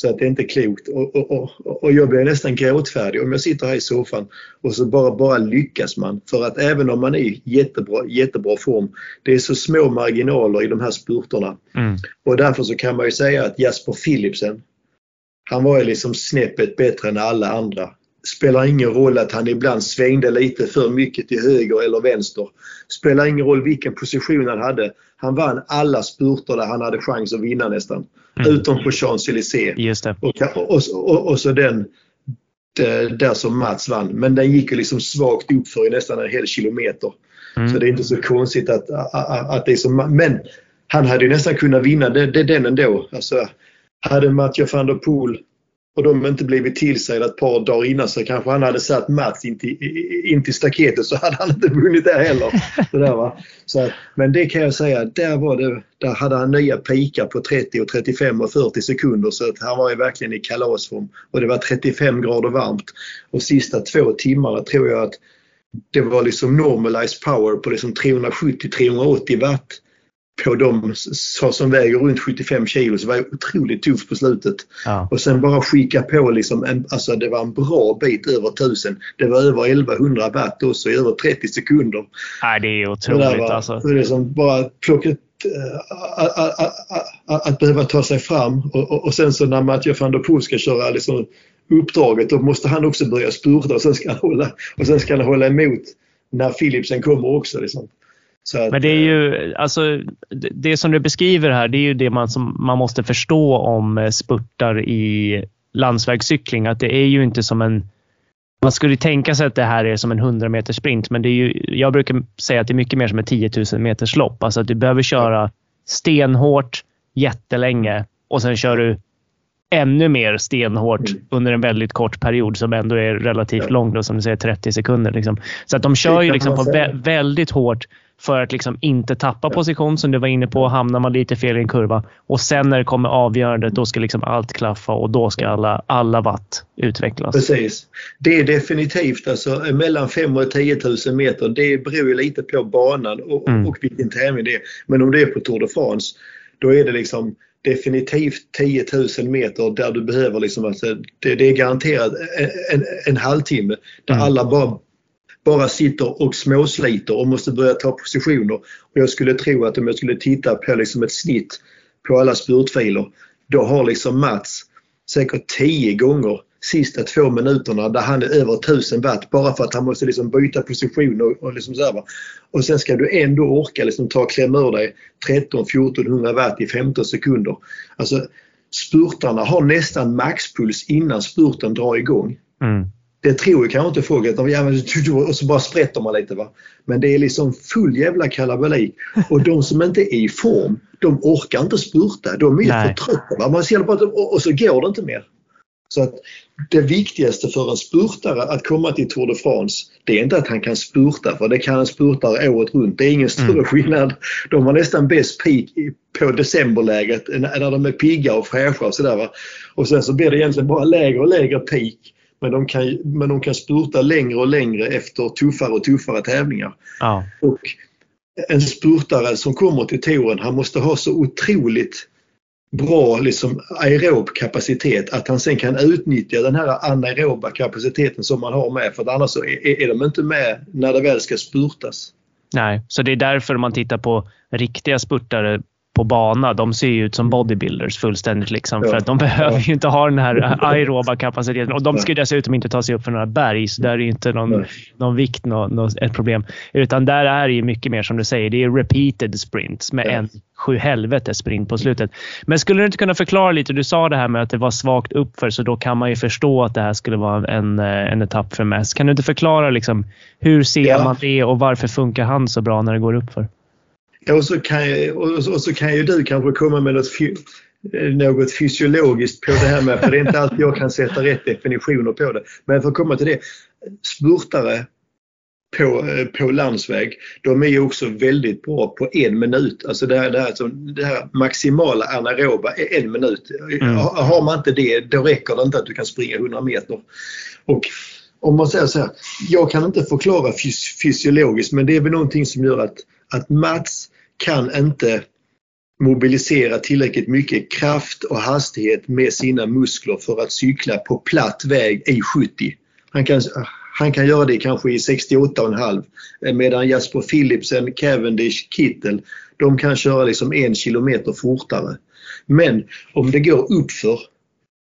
Så att det är inte klokt. Och, och, och, och jag blir nästan gråtfärdig om jag sitter här i soffan och så bara, bara lyckas man. För att även om man är i jättebra, jättebra form, det är så små marginaler i de här spurterna. Mm. Och därför så kan man ju säga att Jasper Philipsen, han var ju liksom snäppet bättre än alla andra. Spelar ingen roll att han ibland svängde lite för mycket till höger eller vänster. Spelar ingen roll vilken position han hade. Han vann alla spurter där han hade chans att vinna nästan. Mm. Utom på Champs-Élysées. Och, och, och, och, så den där som Mats vann. Men den gick ju liksom svagt upp för i nästan en hel kilometer. Mm. Så det är inte så konstigt att, att, att det är så. Men han hade ju nästan kunnat vinna det, det, den ändå. Alltså, hade Mathieu van der Poel och de inte blivit tillsagda ett par dagar innan så kanske han hade satt Mats in till, in till staketet så hade han inte vunnit det heller. [laughs] Så där, va? Så, men det kan jag säga, där, var det, där hade han nya pikar på 30 och 35 och 40 sekunder så att han var ju verkligen i kalasform. Och det var 35 grader varmt. Och sista två timmarna tror jag att det var liksom normalized power på liksom 370-380 watt på de som väger runt 75 kilo så var jag otroligt tuff på slutet. Ja. Och sen bara skicka på liksom en, alltså det var en bra bit över 1000. Det var över 1100 watt också i över 30 sekunder. Nej, det är otroligt det var, alltså. Det är som bara plocka att, att, att, att, behöva ta sig fram och, och, och sen så när Mattias van der Poel ska köra liksom uppdraget då måste han också börja spurta och sen ska han hålla, och sen ska han hålla emot när Philipsen kommer också. Liksom. Att, Men det är ju, eh, alltså, det som du beskriver här, det är ju det man, som man måste förstå om eh, spurtar i landsvägscykling. Att det är ju inte som en man skulle tänka sig att det här är som en 100 meters sprint, men det är ju, jag brukar säga att det är mycket mer som ett 10 000 meters lopp. Alltså att du behöver köra stenhårt jättelänge och sen kör du ännu mer stenhårt mm. under en väldigt kort period som ändå är relativt lång, då, som du säger 30 sekunder. Liksom. Så att de kör ju liksom på vä väldigt hårt för att liksom inte tappa position som du var inne på. Hamnar man lite fel i en kurva och sen när det kommer avgörandet då ska liksom allt klaffa och då ska alla, alla watt utvecklas. Precis. Det är definitivt alltså mellan 5 och 10 000 meter. Det beror ju lite på banan och, mm. och vilken tävling det är. Men om det är på Tour de France då är det liksom definitivt 10 000 meter där du behöver liksom, alltså, det, det är garanterat en, en, en halvtimme där mm. alla bara bara sitter och småsliter och måste börja ta positioner. Och jag skulle tro att om jag skulle titta på liksom ett snitt på alla spurtfiler, då har liksom Mats säkert 10 gånger sista två minuterna där han är över 1000 watt bara för att han måste liksom byta position och, och, liksom så här, och sen ska du ändå orka liksom ta och klämma ur dig 13-1400 watt i 15 sekunder. Alltså spurtarna har nästan maxpuls innan spurten drar igång. Mm. Det tror ju kanske inte folk att de, och så bara sprätter man lite. Va? Men det är liksom full jävla kalabalik. Och de som inte är i form, de orkar inte spurta. De är Nej. för trötta. Va? Man ser bara, och så går det inte mer. Så att det viktigaste för en spurtare att komma till Tour de France, det är inte att han kan spurta, för det kan en spurtare året runt. Det är ingen större mm. skillnad. De har nästan bäst peak på decemberläget när de är pigga och fräscha och sådär. Och sen så blir det egentligen bara lägre och lägre peak men de, kan, men de kan spurta längre och längre efter tuffare och tuffare tävlingar. Ja. Och en spurtare som kommer till touren, han måste ha så otroligt bra liksom, aerob kapacitet att han sen kan utnyttja den här anaeroba kapaciteten som man har med. För annars så är, är de inte med när det väl ska spurtas. Nej, så det är därför man tittar på riktiga spurtare på bana, de ser ju ut som bodybuilders fullständigt. Liksom, ja. För att de behöver ju inte ha den här [laughs] aeroba kapaciteten. Och de ska ju dessutom inte ta sig upp för några berg, så där är inte någon, någon vikt någon, någon, ett problem. Utan där är det ju mycket mer som du säger. Det är repeated sprints med ja. en sju helvete sprint på slutet. Men skulle du inte kunna förklara lite? Du sa det här med att det var svagt uppför, så då kan man ju förstå att det här skulle vara en, en etapp för Mess. Kan du inte förklara liksom, hur ser ja. man det och varför funkar han så bra när det går uppför? Och så kan, jag, och så, och så kan ju du kanske komma med något, något fysiologiskt på det här med, för det är inte alltid jag kan sätta rätt definitioner på det. Men för att komma till det, spurtare på, på landsväg, de är ju också väldigt bra på en minut. Alltså det här, det här, det här maximala anaeroba är en minut. Mm. Har man inte det, då räcker det inte att du kan springa 100 meter. Och om man säger så här, jag kan inte förklara fys fysiologiskt men det är väl någonting som gör att, att Mats kan inte mobilisera tillräckligt mycket kraft och hastighet med sina muskler för att cykla på platt väg i 70. Han kan, han kan göra det kanske i 68,5 medan Jasper Philipsen, Cavendish, Kittel de kan köra liksom en kilometer fortare. Men om det går uppför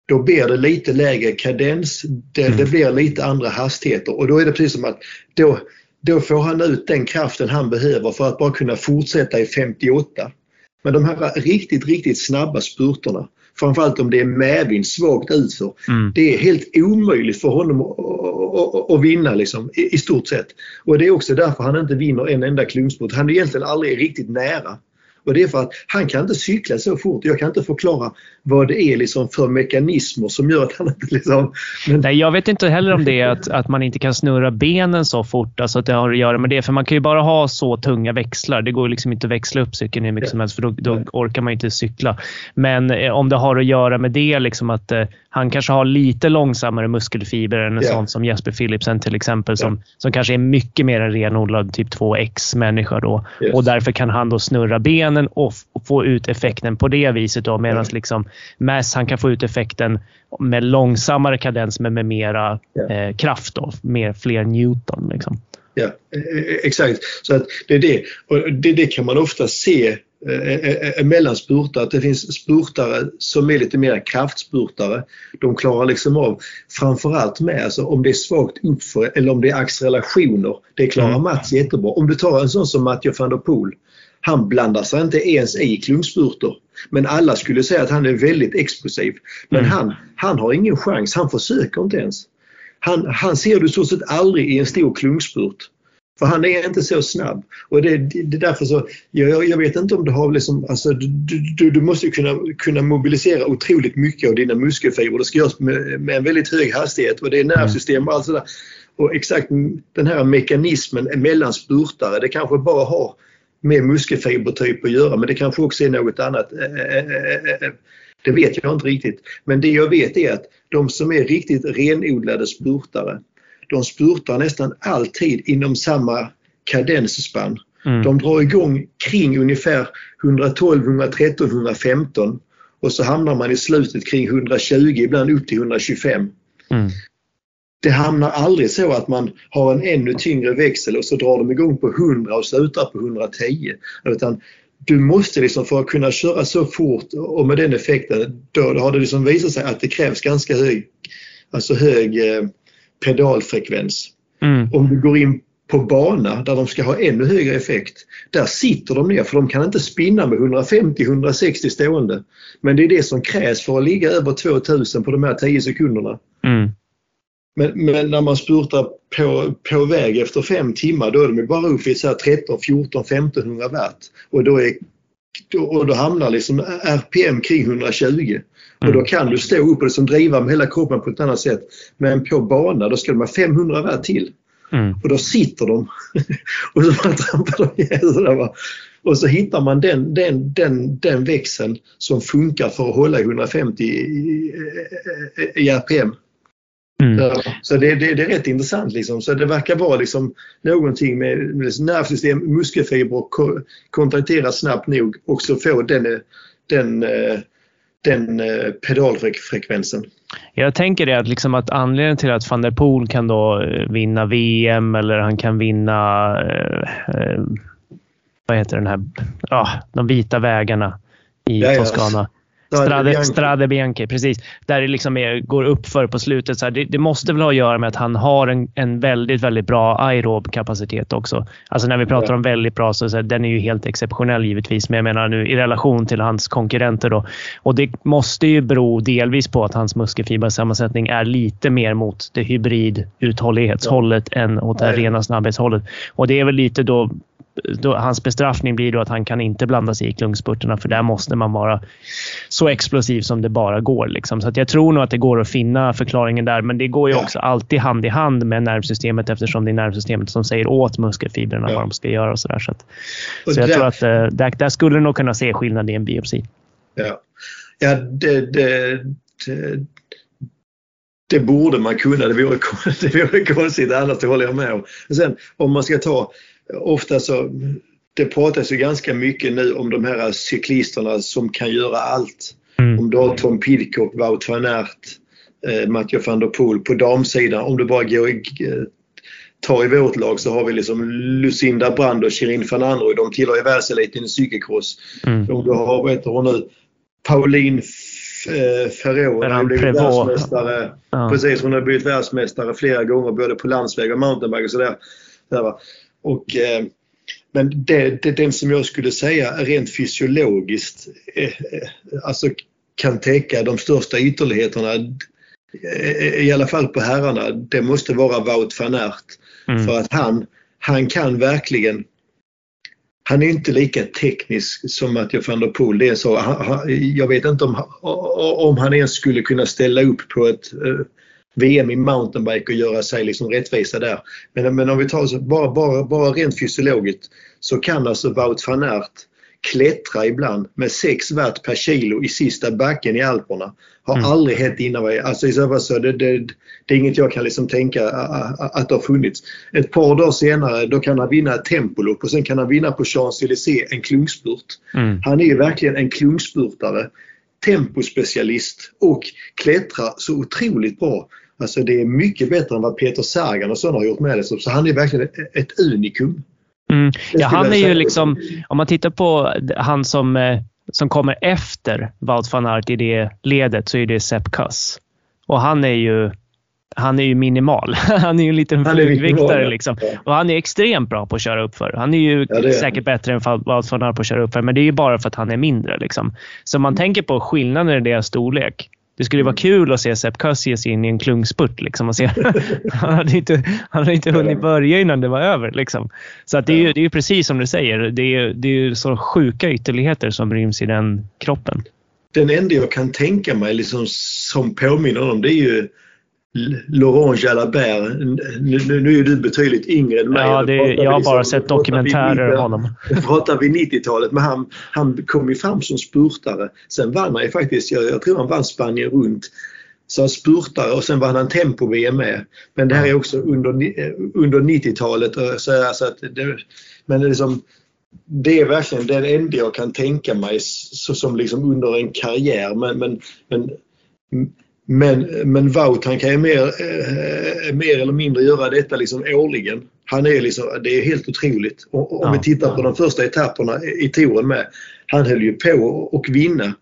då blir det lite lägre kadens, det, mm. det blir lite andra hastigheter och då är det precis som att då, då får han ut den kraften han behöver för att bara kunna fortsätta i 58. Men de här riktigt, riktigt snabba spurterna, framförallt om det är medvind svagt utför, mm. det är helt omöjligt för honom att, vinna liksom, i, i, stort sett. Och det är också därför han inte vinner en enda klungspurt. Han är egentligen aldrig riktigt nära. Och det är för att han kan inte cykla så fort. Jag kan inte förklara vad det är liksom för mekanismer som gör att han inte liksom... Men... Nej, jag vet inte heller om det är att, att man inte kan snurra benen så fort. Alltså att det har att göra med det. För man kan ju bara ha så tunga växlar. Det går liksom inte att växla upp cykeln hur mycket ja. som helst för då, då orkar man inte cykla. Men eh, om det har att göra med det, liksom att eh, han kanske har lite långsammare muskelfiber än en ja. sån som Jesper Philipsen till exempel. Som, ja. som kanske är mycket mer en renodlad typ 2X människa då. Yes. Och därför kan han då snurra benen och, och få ut effekten på det viset. Då, medan liksom Mass han kan få ut effekten med långsammare kadens men med mera ja. eh, kraft. Då, mer, fler Newton. Liksom. Ja, e-, e-, exakt. Så att det är det. Och det, det kan man ofta se mellan spurtar. Att det finns spurtare som är lite mer kraftspurtare. De klarar liksom av framförallt med alltså om det är svagt uppför eller om det är accelerationer. Det klarar mm. Mats jättebra. Om du tar en sån som Mathieu van der Poel. Han blandar sig inte ens i klungspurter. Men alla skulle säga att han är väldigt explosiv. Men mm. han, han har ingen chans. Han försöker inte ens. Han, han ser du så sett aldrig i en stor klungspurt. För han är inte så snabb. Och det, det är därför så, jag, jag, vet inte om du har liksom, alltså du, du, du måste kunna, kunna mobilisera otroligt mycket av dina muskelfibrer. Det ska göras med, med en väldigt hög hastighet och det är nervsystem och allt sådär. Och exakt den här mekanismen mellan spurtare, det kanske bara har med muskelfibertyp att göra men det kanske också är något annat. Eh, eh, eh, det vet jag inte riktigt. Men det jag vet är att de som är riktigt renodlade spurtare de spurtar nästan alltid inom samma kadensspann. Mm. De drar igång kring ungefär 112, 113, 115 och så hamnar man i slutet kring 120, ibland upp till 125. Mm. Det hamnar aldrig så att man har en ännu tyngre växel och så drar de igång på 100 och slutar på 110. Utan du måste liksom för att kunna köra så fort och med den effekten, då har det liksom visat sig att det krävs ganska hög, alltså hög eh, pedalfrekvens. Mm. Om du går in på bana där de ska ha ännu högre effekt, där sitter de ner för de kan inte spinna med 150-160 stående. Men det är det som krävs för att ligga över 2000 på de här 10 sekunderna. Mm. Men, men, när man spurtar på, på väg efter fem timmar då är de bara uppe i så 13, 14, 1500 watt. Och då, är, och då hamnar liksom RPM kring 120. Och då mm. kan du stå upp och liksom driva med hela kroppen på ett annat sätt. Men på bana då ska de ha 500 watt till. Mm. Och då sitter de [laughs] och så bara trampar de ihjäl Och så hittar man den, den, den, den växeln som funkar för att hålla 150 i, i, i RPM. Mm. Så det, det, det, är rätt intressant. Liksom. Så det verkar vara liksom någonting med, med nervsystem, muskelfibrer kontrakteras snabbt nog och så får den, den eh, den eh, pedalfrekvensen. Jag tänker det att, liksom att anledningen till att van der Poel kan då eh, vinna VM eller han kan vinna eh, vad heter den här, ja, de vita vägarna i ja, Toscana. Strade, Strade Bianchi, precis. Där det liksom är, går upp för på slutet. Så här, det, det, måste väl ha att göra med att han har en, en väldigt, väldigt bra aerob kapacitet också. Alltså när vi pratar ja. om väldigt bra så, så här, den är ju helt exceptionell givetvis. Men jag menar nu i relation till hans konkurrenter då. Och det måste ju bero delvis på att hans muskelfibersammansättning är lite mer mot det hybrid uthållighetshållet ja. än åt det rena snabbhetshållet. Och det är väl lite då då, hans bestraffning blir då att han kan inte blanda sig i klungspurterna för där måste man vara så explosiv som det bara går. Liksom. Så jag tror nog att det går att finna förklaringen där. Men det går ju också alltid hand i hand med nervsystemet eftersom det är nervsystemet som säger åt muskelfibrerna ja. vad de ska göra. Och så där. Så, att, och så jag tror att uh, där, där skulle nog kunna se skillnad i en biopsi. Ja, ja det, det, det, det borde man kunna. Det vore, [laughs] det vore konstigt annars, det håller jag med om. Men sen om man ska ta ofta så, det pratas ju ganska mycket nu om de här cyklisterna som kan göra allt. Mm. Om du har Tom Pidcock, Wout van Aert, eh, Mathieu van der Poel på damsidan. Om du bara går eh, tar i vårt lag så har vi liksom Lucinda Brand och Shirin van Androoy. De tillhör ju världseliten i cykelcross. Mm. Om du har, vad heter hon nu, Pauline eh, Ferrero. Hon har blivit världsmästare. Ja. Precis, hon har blivit världsmästare flera gånger både på landsväg och mountainbike och sådär. Och, eh, men det, det, den som jag skulle säga rent fysiologiskt eh, eh, alltså kan täcka de största ytterligheterna i alla fall på herrarna, det måste vara Wout van Aert. Mm. För att han, han kan verkligen han är inte lika teknisk som Mathieu van der Poel. Det är så, jag vet inte om, om han ens skulle kunna ställa upp på ett VM i mountainbike och göra sig liksom rättvisa där. Men, men om vi tar så, bara, bara, bara rent fysiologiskt så kan alltså Wout van Aert klättra ibland med 6 watt per kilo i sista backen i Alperna. Har mm. aldrig hänt innan. Alltså i så det, det, det är inget jag kan liksom tänka att det har funnits. Ett par dagar senare då kan han vinna ett tempolopp och sen kan han vinna på Champs-Élysées en klungspurt. Mm. Han är verkligen en klungspurtare tempospecialist och klättrar så otroligt bra. Alltså det är mycket bättre än vad Peter Sagan och sådana har gjort med det. Så han är verkligen ett, unikum. Mm. Ja, han är ju liksom, om man tittar på han som, eh, som kommer efter Wout van Aert i det ledet så är det Sepp Kuss. Och han är ju han är ju minimal. [laughs] Han är ju en liten flugviktare. Liksom. Och han är extremt bra på att köra uppför. Han är ju ja, är. säkert bättre än Wout van Aert på att köra uppför, men det är ju bara för att han är mindre. Liksom. Så man tänker på skillnaden i deras storlek det skulle vara kul att se Sepp Kuss ge sig in i en klungspurt. Liksom, och se. [laughs] han, hade inte, han hade inte hunnit börja innan det var över. Liksom. Så att det, är ju, det är precis som du säger. Det är, det är så sjuka ytterligheter som ryms i den kroppen. Den enda jag kan tänka mig liksom, som påminner om det är ju Laurent Jalabert. Nu, nu är du betydligt yngre än mig. Ja, det, jag har bara sett dokumentärer av honom. Nu pratar vi 90-talet, [laughs] men han, han kom ju fram som spurtare. Sen vann han ju faktiskt, jag, jag tror han vann Spanien runt. Så han spurtare och sen vann han tempo-VM med. Men det här är också under, under 90-talet. Så, alltså att det, men det är, liksom, det är verkligen den enda jag kan tänka mig så, som liksom under en karriär. Men, men, men men, men Wout han kan ju mer, eh, mer eller mindre göra detta liksom årligen. Han är liksom, det är helt otroligt. Och, om ja, vi tittar på de första etapperna i touren med. Han höll ju på att vinna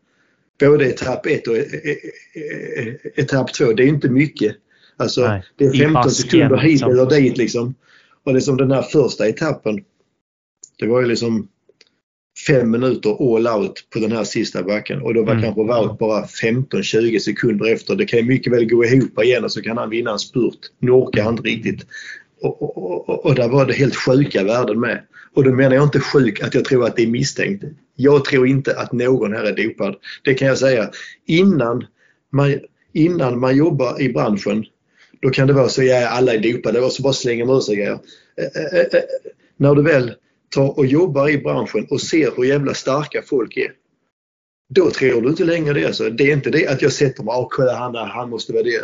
både etapp 1 och e, e, e, etapp 2. Det är inte mycket. Alltså Nej, det är 15 sekunder hit liksom. eller dit liksom. Och liksom den här första etappen. Det var ju liksom fem minuter all out på den här sista backen och då var mm. kanske Wout bara 15-20 sekunder efter. Det kan mycket väl gå ihop igen och så kan han vinna en spurt. Nu orkar han inte riktigt. Och, och, och, och där var det helt sjuka värden med. Och då menar jag inte sjuk att jag tror att det är misstänkt. Jag tror inte att någon här är dopad. Det kan jag säga. Innan man, innan man jobbar i branschen då kan det vara så att alla är dopade och så bara slänger man ur sig grejer. Eh, eh, eh, när du väl tar och jobbar i branschen och ser hur jävla starka folk är. Då tror du inte längre det. Alltså. Det är inte det att jag sätter mig och kolla han, han måste vara det.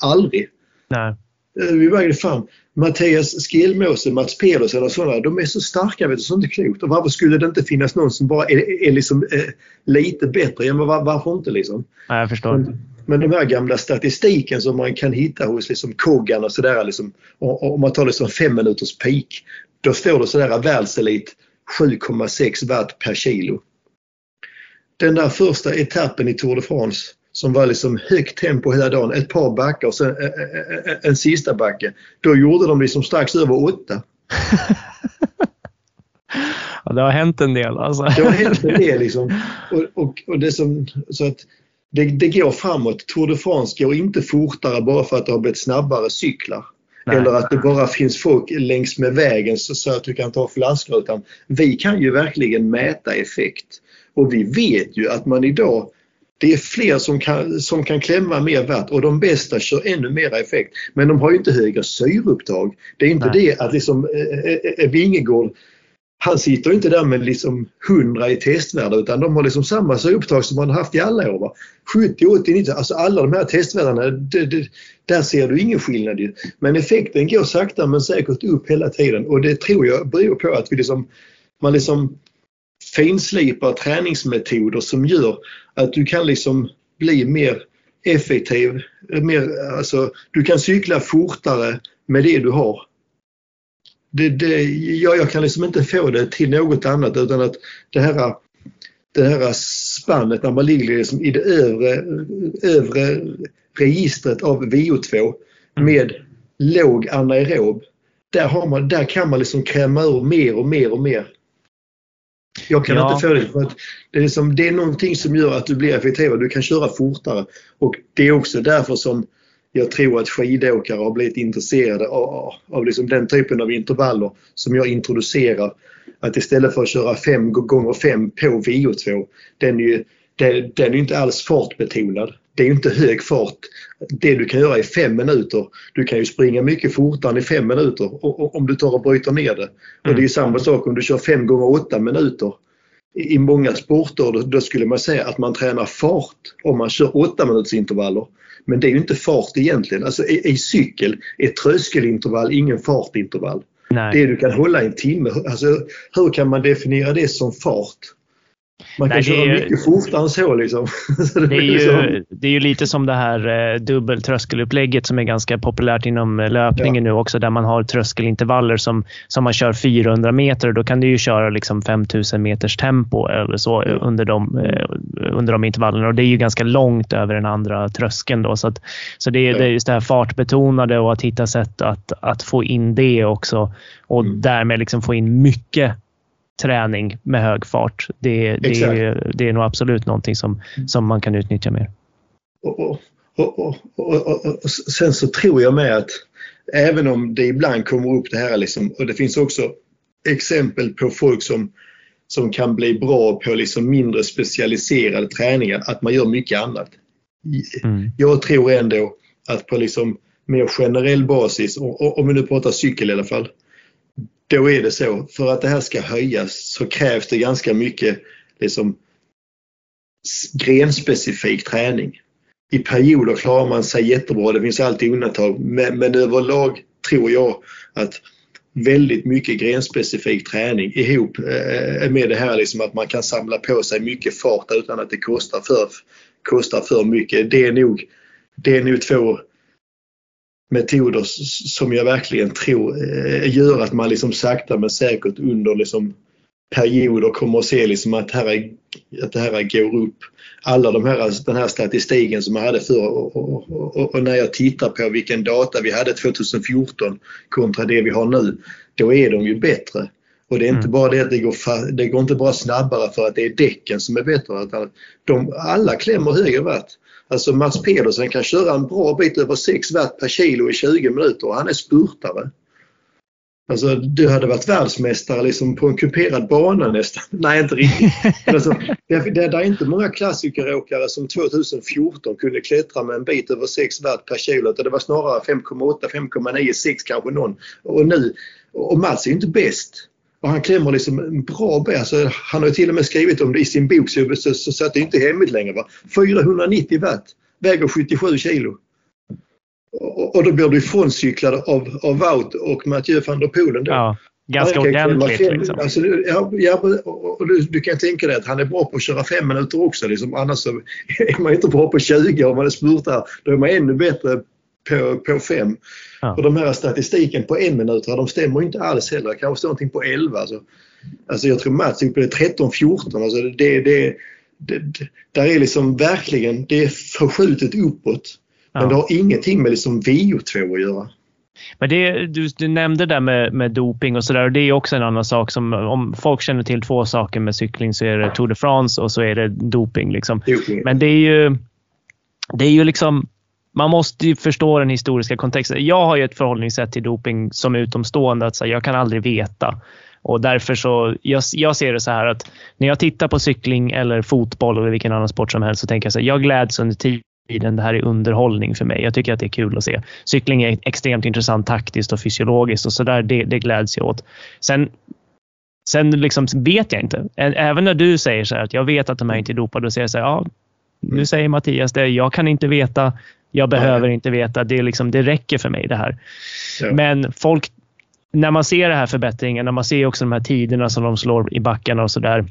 Aldrig. Nej. Eh, vi vägde fan. Mattias Skillmåse, Mats Pedersen och sådana, de är så starka vet du, så inte klokt. Och varför skulle det inte finnas någon som bara är, är liksom, eh, lite bättre? Ja, men var, varför inte liksom? Ja, jag förstår. Men, men den här gamla statistiken som man kan hitta hos liksom Kogan och sådär. Liksom, om man tar liksom fem minuters peak då står det sådär världselit 7,6 watt per kilo. Den där första etappen i Tour de France som var liksom högt tempo hela dagen, ett par backar och sen en, sista backe. Då gjorde de liksom strax över 8. [laughs] ja, det har hänt en del alltså. Det har hänt en del liksom. Och, och, och det som, så att det, det går framåt. Tour de France går inte fortare bara för att det har blivit snabbare cyklar. Nej. Eller att det bara finns folk längs med vägen så, så att du kan ta flaskor. Utan vi kan ju verkligen mäta effekt. Och vi vet ju att man idag det är fler som kan, som kan klämma mer watt och de bästa kör ännu mer effekt. Men de har ju inte högre syreupptag. Det är inte Nej. det att liksom äh, Vingegård han sitter inte där med liksom 100 i testvärde utan de har liksom samma upptag som man haft i alla år. Va? 70, 80, 90, alltså alla de här testvärdena, det, det, där ser du ingen skillnad ju. Men effekten går sakta men säkert upp hela tiden och det tror jag beror på att vi liksom, man liksom finslipar träningsmetoder som gör att du kan liksom bli mer effektiv. Mer, alltså, du kan cykla fortare med det du har. Det, det, ja, jag kan liksom inte få det till något annat utan att det här, det här spannet när man ligger liksom i det övre, övre registret av VO2 med låg anaerob. Där, har man, där kan man liksom kräma ur mer och mer och mer. Jag kan ja. inte få det för att det är, som, det är någonting som gör att du blir effektivare. Du kan köra fortare. Och det är också därför som jag tror att skidåkare har blivit intresserade av, av liksom den typen av intervaller som jag introducerar. Att istället för att köra 5 gånger 5 på VO2, den är ju den, den är inte alls fartbetonad. Det är inte hög fart. Det du kan göra i fem minuter, du kan ju springa mycket fortare i fem minuter om du tar och bryter ner det. Och det är samma sak om du kör fem gånger åtta minuter. I många sporter då, skulle man säga att man tränar fart om man kör åtta minuters intervaller. Men det är ju inte fart egentligen. Alltså i, i cykel är tröskelintervall ingen fartintervall. Nej. Det du kan hålla en timme. Alltså, hur kan man definiera det som fart? Man kan Nej, köra är, mycket fortare än så. Liksom. [laughs] det, är ju, liksom- det är ju lite som det här eh, dubbeltröskelupplägget som är ganska populärt inom eh, löpningen ja. nu också, där man har tröskelintervaller som, som man kör 400 meter. Då kan du ju köra liksom 5000 meters tempo eller så ja. under, de, eh, under de intervallerna och det är ju ganska långt över den andra tröskeln. Då, så att, så det, ja. det är just det här fartbetonade och att hitta sätt att, att få in det också och mm. därmed liksom få in mycket träning med hög fart. Det, det, är, det är nog absolut någonting som, som man kan utnyttja mer. Och, och, och, och, sen så tror jag med att även om det ibland kommer upp det här liksom, och det finns också exempel på folk som, som kan bli bra på liksom mindre specialiserade träningar, att man gör mycket annat. Mm. Jag tror ändå att på liksom mer generell basis, om vi nu pratar cykel i alla fall, då är det så. För att det här ska höjas så krävs det ganska mycket liksom, grenspecifik träning. I perioder klarar man sig jättebra, det finns alltid undantag. Men, men överlag tror jag att väldigt mycket grenspecifik träning ihop eh, eh, med det här liksom att man kan samla på sig mycket fart utan att det kostar för, kostar för mycket. Det är nog, det är nog två metoder som jag verkligen tror eh, gör att man liksom sakta men säkert under liksom perioder kommer att se liksom att, här är, att det här går upp. Alla de här, den här statistiken som jag hade förr och, och, och, och, när jag tittar på vilken data vi hade 2014 kontra det vi har nu, då är de ju bättre. Och det är inte mm. bara det att det går, det går inte bara snabbare för att det är däcken som är bättre. Utan de, alla klämmer högre watt. Alltså Mats Pedersen kan köra en bra bit över 6 watt per kilo i 20 minuter och han är spurtare. Alltså du hade varit världsmästare liksom på en kuperad bana nästan. [laughs] Nej, inte riktigt. alltså, det, det, det är inte många klassikeråkare som 2014 kunde klättra med en bit över 6 watt per kilo. Det var snarare 5,8, 5,9, 6 kanske någon. Och nu, och Mats är inte bäst. Och han klämmer liksom en bra bit. Alltså, han har till och med skrivit om det i sin bok så, så, så, så att det inte är hemligt längre. Va? 490 watt, väger 77 kilo. Och, och då blir du ifråncyklad av, av Wout och Mathieu van der Poelen. Ja, ganska ordentligt. Liksom. Alltså, ja, ja, och du, du, kan tänka dig att han är bra på att köra fem minuter också. Liksom. Annars så [laughs] är man inte bra på 20 om man är spurtare. Då är man ännu bättre på, på fem. Ja. Och de här statistiken på en minut, de stämmer inte alls heller. Det kanske står någonting på 11. Alltså. alltså jag tror Mats är uppe i 13-14. Alltså det, det, det, det, där är liksom verkligen, det är förskjutet uppåt. Men ja. det har ingenting med liksom VO2 att göra. Men det, du, du nämnde det med, med doping och sådär. Det är också en annan sak. som Om folk känner till två saker med cykling så är det Tour de France och så är det doping. Liksom. doping. Men det är ju, det är ju liksom man måste ju förstå den historiska kontexten. Jag har ju ett förhållningssätt till doping som utomstående att så jag kan aldrig veta. Och därför så, jag, jag, ser det så här att när jag tittar på cykling eller fotboll eller vilken annan sport som helst så tänker jag så här, jag gläds under tiden. Det här är underhållning för mig. Jag tycker att det är kul att se. Cykling är extremt intressant taktiskt och fysiologiskt och så där, det, det gläds jag åt. Sen Sen liksom vet jag inte. Även när du säger så här att jag vet att de här inte är dopade, då säger jag så här, ja, nu säger Mattias det. Jag kan inte veta. Jag behöver inte veta. Det, är liksom, det räcker för mig det här. Ja. Men folk, när man ser den här förbättringen, när man ser också de här tiderna som de slår i backarna och sådär.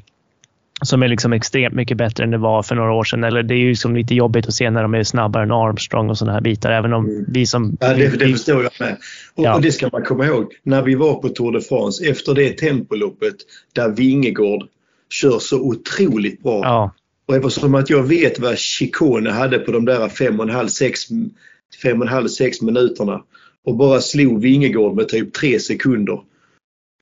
Som är liksom extremt mycket bättre än det var för några år sedan. Eller det är ju liksom lite jobbigt att se när de är snabbare än Armstrong och sådana här bitar. Även om mm. vi som... Ja, det, det förstår jag med. Och, ja. och, det ska man komma ihåg. När vi var på Tour de France, efter det tempoloppet där Vingegård kör så otroligt bra. Ja. Och eftersom att jag vet vad Chicone hade på de där 5,5-6 minuterna och bara slog Vingegård med typ 3 sekunder.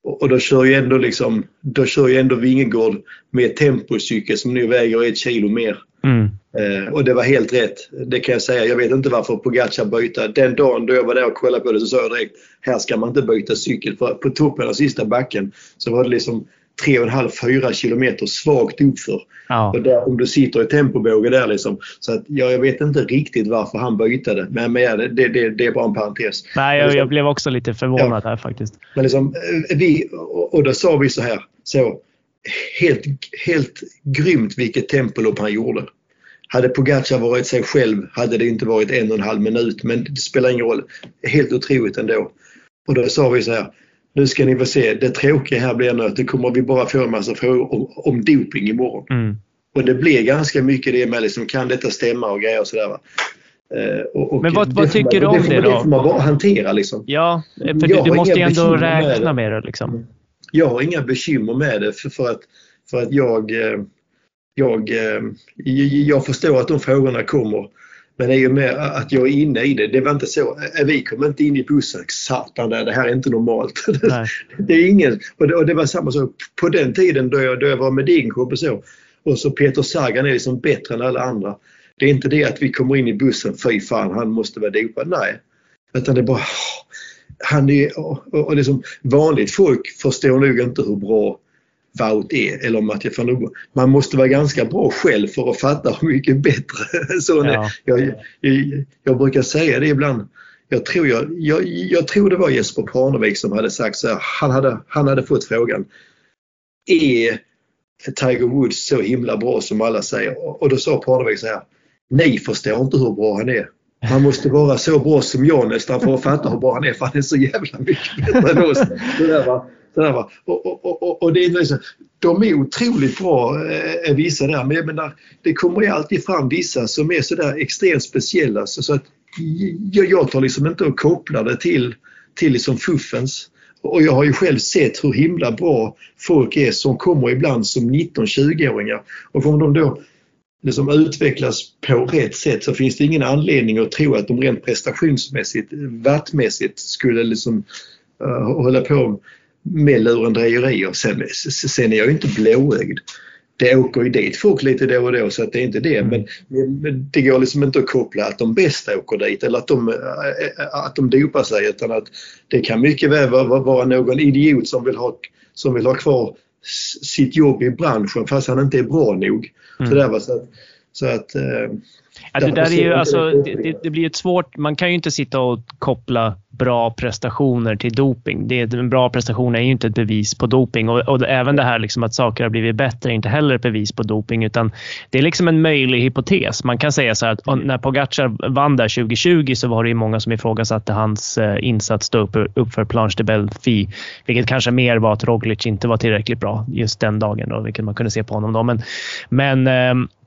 Och då kör ju ändå liksom, då kör ju ändå Vingegård med tempocykel som nu väger ett kilo mer. Mm. Eh, och det var helt rätt. Det kan jag säga. Jag vet inte varför Pogacar bytte. Den dagen då jag var där och kollade på det så sa jag direkt, här ska man inte byta cykel. För på toppen av sista backen så var det liksom 3,5-4 kilometer svagt uppför. Ja. Och där, om du sitter i tempobåge där liksom. Så att, ja, jag vet inte riktigt varför han bytte Men, men det, det, det, är bara en parentes. Nej, jag, liksom, jag blev också lite förvånad ja. här faktiskt. Men liksom, eh, vi, och då sa vi så här. Så, helt, helt grymt vilket tempolopp han gjorde. Hade Pogacar varit sig själv hade det inte varit en och en halv minut men det spelar ingen roll. Helt otroligt ändå. Och då sa vi så här nu ska ni få se, det tråkiga här blir nu att det kommer vi bara få en massa frågor om, om doping imorgon. Mm. Och det blir ganska mycket det med liksom, kan detta stämma och grejer och sådär. Va? Uh, och, Men vad, vad tycker man, du om det, det då? Det får man bara hantera liksom. Ja, för du, du måste ju ändå räkna med det. Liksom. Jag har inga bekymmer med det för, för att, för att jag, eh, jag, eh, jag förstår att de frågorna kommer. Men i och med att jag är inne i det, det var inte så. Vi kom inte in i bussen, satan det här är inte normalt. [laughs] det är ingen, och det, och det, var samma sak på den tiden då jag, då jag var med Degenkolb och så. Och så Peter Sagan är liksom bättre än alla andra. Det är inte det att vi kommer in i bussen, fy fan han måste vara dopad. Nej. Utan det är bara, han är, och, och liksom, vanligt folk förstår nog inte hur bra Wout är eller Mattias van der Man måste vara ganska bra själv för att fatta hur mycket bättre [laughs] så ja. jag, jag, jag, brukar säga det ibland. Jag tror, jag, jag, jag tror det var Jesper Parnevik som hade sagt så här, han hade, han hade fått frågan. Är Tiger Woods så himla bra som alla säger? Och då sa Parnevik så här. Ni förstår inte hur bra han är. Han måste vara så bra som jag nästan för att fatta hur bra han är för han är så jävla mycket bättre än oss. [laughs] Det där, va? Sådär. Och, och, och, och, det är liksom, de är otroligt bra eh, eh, vissa där men jag menar, det kommer ju alltid fram vissa som är sådär extremt speciella så, så att jag, jag tar liksom inte och kopplar det till, till liksom fuffens. Och jag har ju själv sett hur himla bra folk är som kommer ibland som 19-20-åringar. Och om de då liksom utvecklas på rätt sätt så finns det ingen anledning att tro att de rent prestationsmässigt, vattmässigt skulle liksom uh, hålla på med lurendrejerier. Sen, sen är jag inte blåögd. Det åker ju dit folk lite då och då så att det är inte det. Men, men det går liksom inte att koppla att de bästa åker dit eller att de, att de dopar sig utan att det kan mycket väl vara, vara någon idiot som vill, ha, som vill ha kvar sitt jobb i branschen fast han inte är bra nog. Mm. Så, där var så att, så att eh, Ja, det, där är ju, alltså, det, det, blir ett svårt... Man kan ju inte sitta och koppla bra prestationer till doping. Det, en bra prestation är ju inte ett bevis på doping och, och även det här liksom att saker har blivit bättre är inte heller ett bevis på doping utan det är liksom en möjlig hypotes. Man kan säga så här att när Pogacar vann där 2020 så var det ju många som ifrågasatte hans eh, insats då upp, upp för Planche de Belfi, vilket kanske mer var att Roglic inte var tillräckligt bra just den dagen, då, vilket man kunde se på honom. Då. Men, men eh, Eh,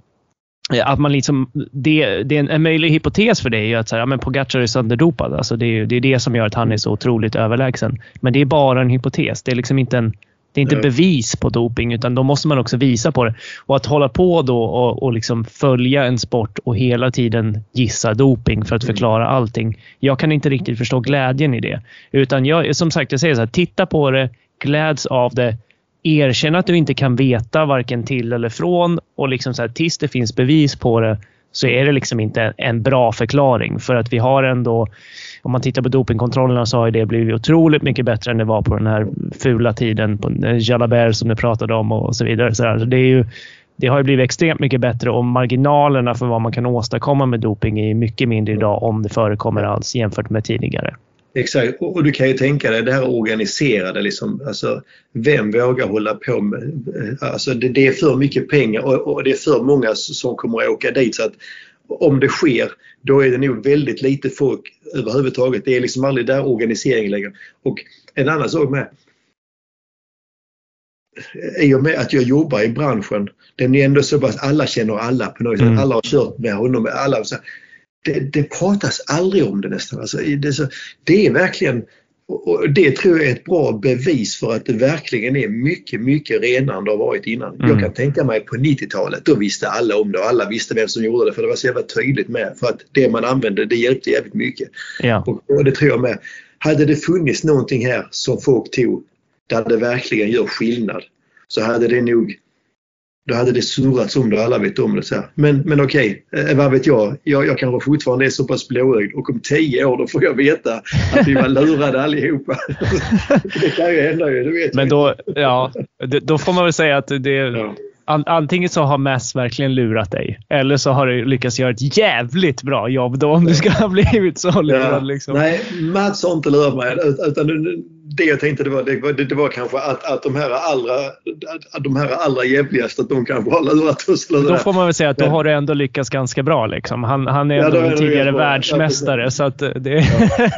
att man liksom, det, det är en, en möjlig hypotes för det är ju att så här, ja, men Pogacar är sönderdopad. Alltså det, är, det är det som gör att han är så otroligt överlägsen. Men det är bara en hypotes. Det är liksom inte en, Det är inte bevis på doping utan då måste man också visa på det. Och att hålla på då och, och liksom följa en sport och hela tiden gissa doping för att mm. förklara allting. Jag kan inte riktigt förstå glädjen i det. Utan jag, som sagt, jag säger så här, titta på det, gläds av det, erkänn att du inte kan veta varken till eller från och liksom så här, tills det finns bevis på det så är det liksom inte en bra förklaring. För att vi har ändå, om man tittar på dopingkontrollerna så har det blivit otroligt mycket bättre än det var på den här fula tiden på Jalabert som du pratade om och så vidare. Så det, är ju, det har blivit extremt mycket bättre och marginalerna för vad man kan åstadkomma med doping är mycket mindre idag om det förekommer alls jämfört med tidigare. Exakt, och du kan ju tänka dig det här organiserade. Liksom, alltså, vem vågar hålla på med... Alltså, det, det är för mycket pengar och, och, det är för många som kommer att åka dit. så att Om det sker, då är det nog väldigt lite folk överhuvudtaget. Det är liksom aldrig där organiseringen längre. Och en annan sak med i och med att jag jobbar i branschen, den är ändå så pass alla känner alla på något sätt. Mm. Alla har kört med honom. Alla, så, det, det pratas aldrig om det nästan. Alltså, det, så, det är verkligen och det tror jag är ett bra bevis för att det verkligen är mycket, mycket renare än det har varit innan. Mm. Jag kan tänka mig på 90-talet, då visste alla om det och alla visste vem som gjorde det för det var så jävla tydligt med. För att det man använde, det hjälpte jävligt mycket. Ja. Och, och, det tror jag med. Hade det funnits någonting här som folk tog där det verkligen gör skillnad så hade det nog då hade det surrats om det och alla vet om det. Så här. Men, men okej, eh, vad vet jag? jag? Jag kanske fortfarande är så pass blåögd och om tio år då får jag veta att vi var lurade allihopa. [laughs] det kan ju hända ju, det vet Men då, ja, då får man väl säga att det, ja. Antingen så har Mass verkligen lurat dig eller så har du lyckats göra ett jävligt bra jobb då om du ska ha blivit så lurad. Ja. Liksom. Nej, Mats har inte lurat mig. Utan det jag tänkte det var, det var, det var kanske att, att de här allra, de här allra jävligaste, att de kanske har lurat oss. Då får man väl säga att då har du ändå lyckats ganska bra. Liksom. Han, han är ja, ändå en tidigare världsmästare ja, så att det,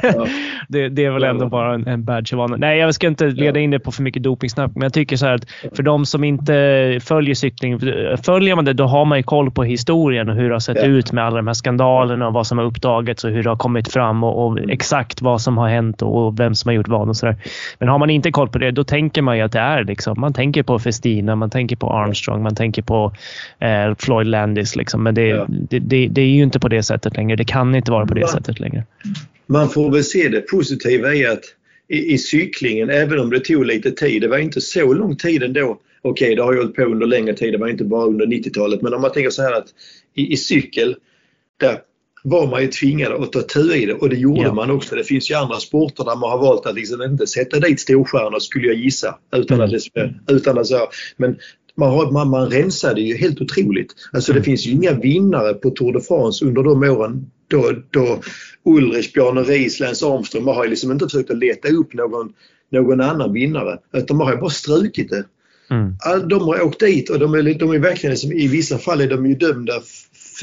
ja, [laughs] det, det, är väl ändå bara en, en badge of Nej, jag ska inte leda in det på för mycket dopingsnack, men jag tycker så här att för de som inte följer cykling, följer man det då har man ju koll på historien och hur det har sett ut med alla de här skandalerna och vad som har uppdagats och hur det har kommit fram och, och exakt vad som har hänt och vem som har gjort vad och sådär. Men har man inte koll på det, då tänker man ju att det är liksom, man tänker på Festina, man tänker på Armstrong, man tänker på eh, Floyd Landis. Liksom. Men det, ja. det, det, det, är ju inte på det sättet längre. Det kan inte vara på det man, sättet längre. Man får väl se det positiva i att i, i cyklingen, även om det tog lite tid, det var inte så lång tid ändå. Okej, okay, det har ju hållit på under längre tid, det var inte bara under 90-talet. Men om man tänker så här att i, i cykel, där var man ju tvingad att ta tur i det och det gjorde ja. man också. Det finns ju andra sporter där man har valt att liksom inte sätta dit storstjärnor skulle jag gissa. Utan mm. att det, utan att så, men man, har, man, man rensade ju helt otroligt. Alltså det mm. finns ju inga vinnare på Tour de France under de åren då, då Ulrich, Bjarne Riis, Lance Armstrong, man har ju liksom inte försökt att leta upp någon, någon annan vinnare. Utan man har ju bara strukit det. Mm. De har åkt dit och de är, de är verkligen, liksom, i vissa fall är de ju dömda,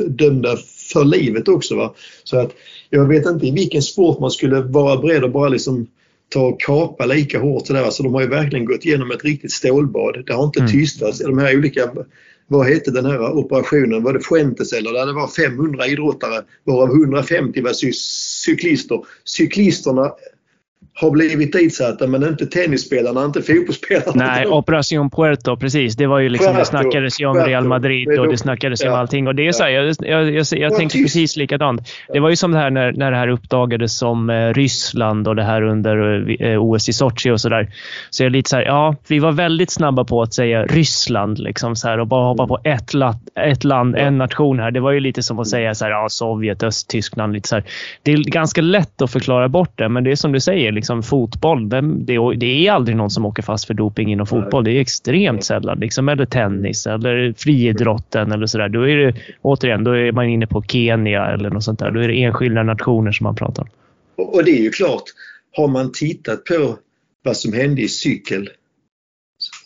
dömda för livet också. Va? Så att jag vet inte i vilken sport man skulle vara beredd att bara liksom ta och kapa lika hårt. Sådär. Alltså, de har ju verkligen gått igenom ett riktigt stålbad. Det har inte mm. tystats. De här olika, vad hette den här operationen? Var det Fuentes eller? Där det var 500 idrottare varav 150 var cyklister. Cyklisterna har blivit ditsatta men inte tennisspelarna, inte fotbollsspelarna. Nej, [laughs] Operation Puerto, precis. Det var ju liksom, Puerto, det snackades ju om Puerto, Real Madrid och det snackades ju ja, om allting. Och det är så här, jag, jag, jag, jag tänkte precis likadant. Det var ju som det här när, när det här uppdagades som eh, Ryssland och det här under eh, OS i Sochi och sådär. Så jag är lite så här, ja, vi var väldigt snabba på att säga Ryssland liksom så här, och bara hoppa på ett, lat, ett land, en nation här. Det var ju lite som att säga så här, ja, Sovjet, Östtyskland. Lite så här. Det är ganska lätt att förklara bort det, men det är som du säger, liksom, liksom fotboll. Vem, det, det, är aldrig någon som åker fast för doping inom fotboll. Det är extremt sällan. Liksom, eller tennis eller friidrotten eller sådär. Då är det återigen, då är man inne på Kenya eller något sånt där. Då är det enskilda nationer som man pratar om. Och det är ju klart, har man tittat på vad som hände i cykel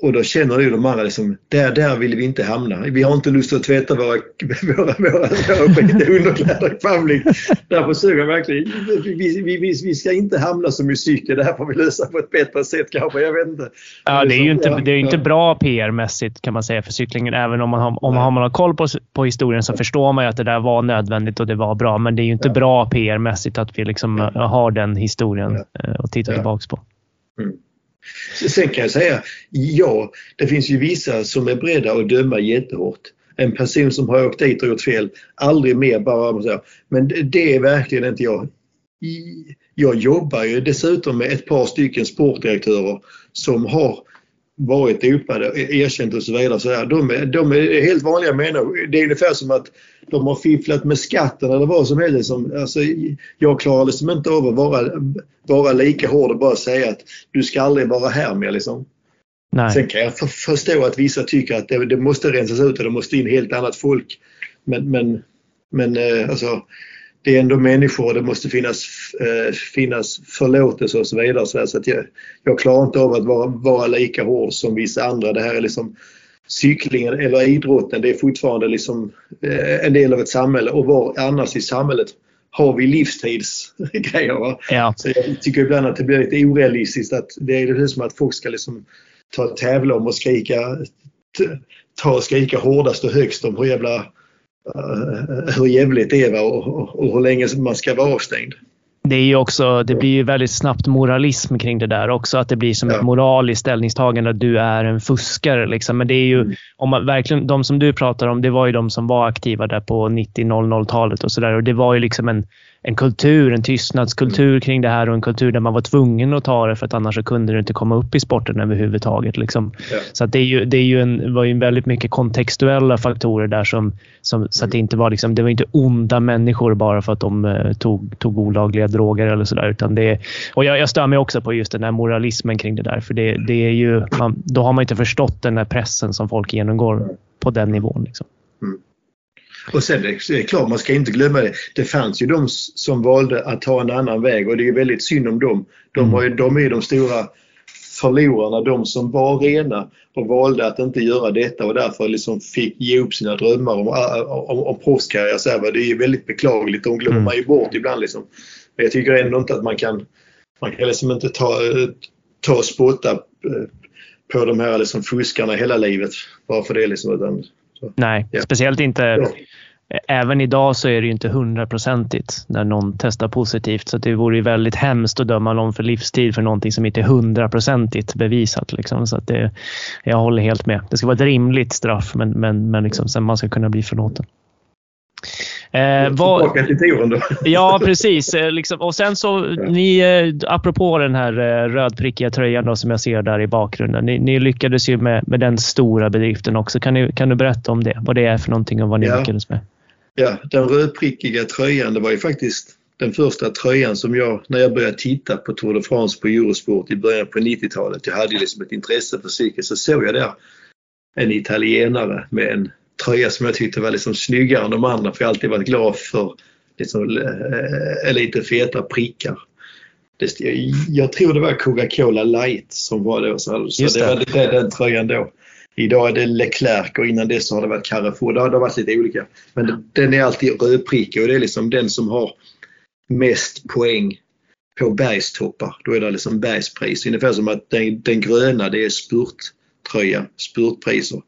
och då känner ju de andra liksom, där, där vill vi inte hamna. Vi har inte lust att tvätta våra, [laughs] våra, våra, våra underkläder i public. Därför söker jag verkligen, vi, vi, vi, vi ska inte hamna som i cykel. Det här får vi lösa på ett bättre sätt kanske. Jag vet inte. Ja, det är ju inte, det är inte bra PR-mässigt kan man säga för cyklingen. Även om man har, om man har koll på, på historien så förstår man ju att det där var nödvändigt och det var bra. Men det är ju inte ja. bra PR-mässigt att vi liksom har den historien att eh, titta ja. tillbaka på. Mm. Sen kan jag säga, ja, det finns ju vissa som är beredda att döma jättehårt. En person som har åkt dit och gjort fel, aldrig mer bara så. Men det är verkligen inte jag. Jag jobbar ju dessutom med ett par stycken sportdirektörer som har varit dopade, erkänt och så vidare. Så där. De, är, de är helt vanliga människor. Det är ungefär som att de har fifflat med skatten eller vad som helst. Som, alltså, jag klarar liksom inte av att vara, vara lika hård och bara säga att du ska aldrig vara här mer. Liksom. Nej. Sen kan jag för, förstå att vissa tycker att det, det, måste rensas ut och det måste in helt annat folk. Men, men, men eh, alltså, det är ändå människor och det måste finnas, eh, finnas förlåtelse och så vidare. Så, att jag, jag klarar inte av att vara, vara lika hård som vissa andra. Det här är liksom cyklingen eller idrotten, det är fortfarande liksom eh, en del av ett samhälle och var annars i samhället har vi livstidsgrejer. Ja. Så jag tycker ibland att det blir lite orealistiskt att det är det som att folk ska liksom ta tävla om och skrika, ta och skrika hårdast och högst om hur jävla uh, hur jävligt det är och, och, och hur länge man ska vara avstängd det, är också, det blir ju väldigt snabbt moralism kring det där också. Att det blir som ja. ett moraliskt ställningstagande att du är en fuskare. Liksom. Men det är ju, mm. om man verkligen, de som du pratar om, det var ju de som var aktiva där på 90-00-talet och sådär. Det var ju liksom en, en kultur, en tystnadskultur kring det här och en kultur där man var tvungen att ta det för att annars kunde du inte komma upp i sporten överhuvudtaget. Liksom. Ja. Så det, är ju, det är ju en, var ju väldigt mycket kontextuella faktorer där som, som så att det inte var liksom, det var inte onda människor bara för att de uh, tog, tog olagliga droger eller sådär. och jag, jag stör mig också på just den här moralismen kring det där för det, det är ju, man, då har man inte förstått den här pressen som folk genomgår på den nivån. Liksom. Mm. Och sen det är klart, man ska inte glömma det. Det fanns ju de som valde att ta en annan väg och det är väldigt synd om dem. De, mm. har ju, de är de stora förlorarna, de som var rena och valde att inte göra detta och därför liksom fick ge upp sina drömmar om, om, om proffskarriär. Det är väldigt beklagligt, de glömmer mm. man ju bort ibland. Liksom. Men jag tycker ändå inte att man kan, man kan liksom inte ta, ta och spotta eh, på de här liksom fuskarna hela livet bara för det. Liksom, utan Nej, ja. speciellt inte. Ja. Även idag så är det ju inte hundraprocentigt när någon testar positivt. Så det vore ju väldigt hemskt att döma någon för livstid för någonting som inte är hundraprocentigt bevisat. Liksom. Så att det, jag håller helt med. Det ska vara ett rimligt straff men, men, men liksom, sen man ska kunna bli förlåten. Eh, vad. Ja, precis. Eh, liksom, och sen så, ni, eh, apropå den här eh, rödprickiga tröjan då, som jag ser där i bakgrunden. Ni, ni, lyckades ju med, med den stora bedriften också. Kan, ni, kan du berätta om det? Vad det är för någonting och vad ni ja. lyckades med? Ja, den rödprickiga tröjan, det var ju faktiskt den första tröjan som jag, när jag började titta på Tour de France på Eurosport i början på 90-talet, jag hade liksom ett intresse för cykel, så såg jag där en italienare med en tröja som jag tyckte var liksom snyggare än de andra för jag har alltid varit glad för liksom, äh, lite feta prickar. Jag tror det var Coca-Cola light som var då. Så, så det. det var den tröjan då. Idag är det Leclerc och innan dess har det varit Carrefour. Det har, det har varit lite olika. Men ja. den är alltid rödprickig och det är liksom den som har mest poäng på bergstoppar. Då är det liksom bergspris. Ungefär som att den, den gröna det är spurttröja, spurtpriser.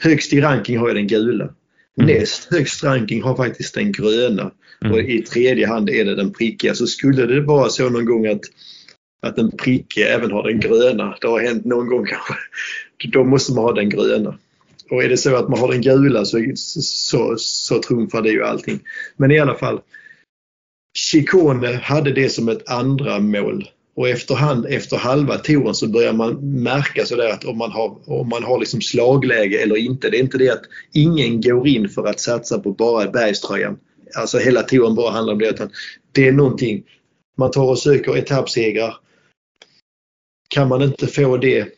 Högst i ranking har jag den gula. Mm. Näst högst ranking har faktiskt den gröna. Mm. Och i tredje hand är det den prickiga. Så skulle det vara så någon gång att, att den prickiga även har den gröna, det har hänt någon gång kanske, då måste man ha den gröna. Och är det så att man har den gula så, så, så trumfar det ju allting. Men i alla fall, Chicone hade det som ett andra mål och efterhand, efter halva touren så börjar man märka sådär att om man har, om man har liksom slagläge eller inte. Det är inte det att ingen går in för att satsa på bara bergströjan. Alltså hela touren bara handlar om det. Utan det är någonting, man tar och söker etappsegrar. Kan man inte få det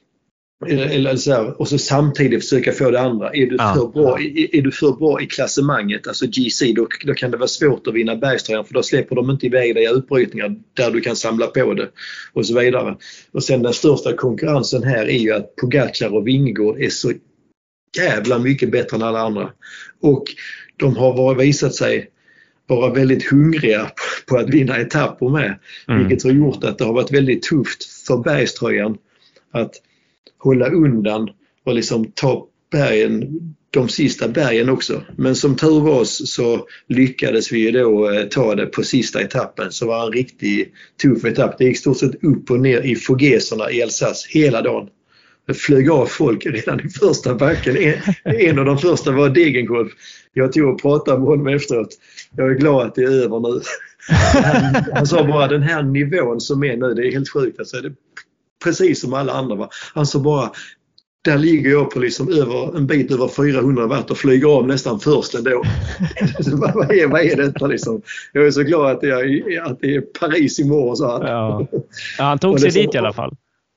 eller så här, och så samtidigt försöka få det andra. Är du, ja. för, bra, är, är, du för bra i klassemanget, alltså GC, då, då kan det vara svårt att vinna bergströjan för då släpper de inte iväg dig i utbrytningar där du kan samla på det och så vidare. Och sen den största konkurrensen här är ju att Pogacar och Vingård är så jävla mycket bättre än alla andra. Och de har visat sig vara väldigt hungriga på att vinna etapper med. Mm. Vilket har gjort att det har varit väldigt tufft för bergströjan att hålla undan och liksom ta bergen de sista bergen också. Men som tur var så lyckades vi då eh, ta det på sista etappen. Så var en riktigt tuff etapp. Det gick stort sett upp och ner i fogeserna i Alsace hela dagen. Det flög av folk redan i första backen. En, en av de första var Degenkolb. Jag tog och pratade med honom efteråt. Jag är glad att det är över nu. Han, han sa bara den här nivån som är nu, det är helt sjukt. Alltså, det, precis som alla andra. Va? Han sa bara där ligger jag på liksom över, en bit över 400 watt och flyger av nästan först ändå. [laughs] vad, är, vad är detta liksom? Jag är så glad att är, att det är Paris imorgon. Så här. Ja. [laughs] ja han tog sig dit i alla fall.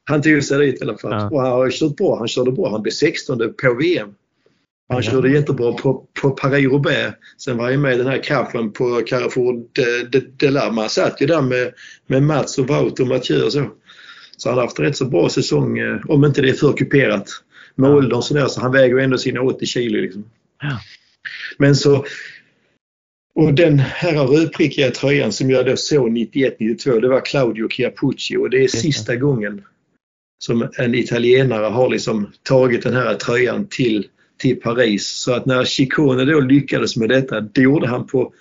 Han tog sig dit i alla fall. Ja. Och han har kört bra. Han körde bra. Han blev 16 på VM. Han körde jättebra på, på Paris-Roubaix. Sen var han med i den här kraschen på Carrefour de, de, de la. Man satt ju där med, med Mats och Wout och Mathieu och så. Så han har haft rätt så bra säsong, eh, om inte det är för kuperat med ja. åldern sådär. Så han väger ändå sina 80 kilo. Liksom. Ja. Men så och den här rödprickiga tröjan som jag då såg 91-92 det var Claudio Chiapucci och det är sista gången som en italienare har liksom tagit den här tröjan till, till Paris. Så att när Ciccone då lyckades med detta, det gjorde han på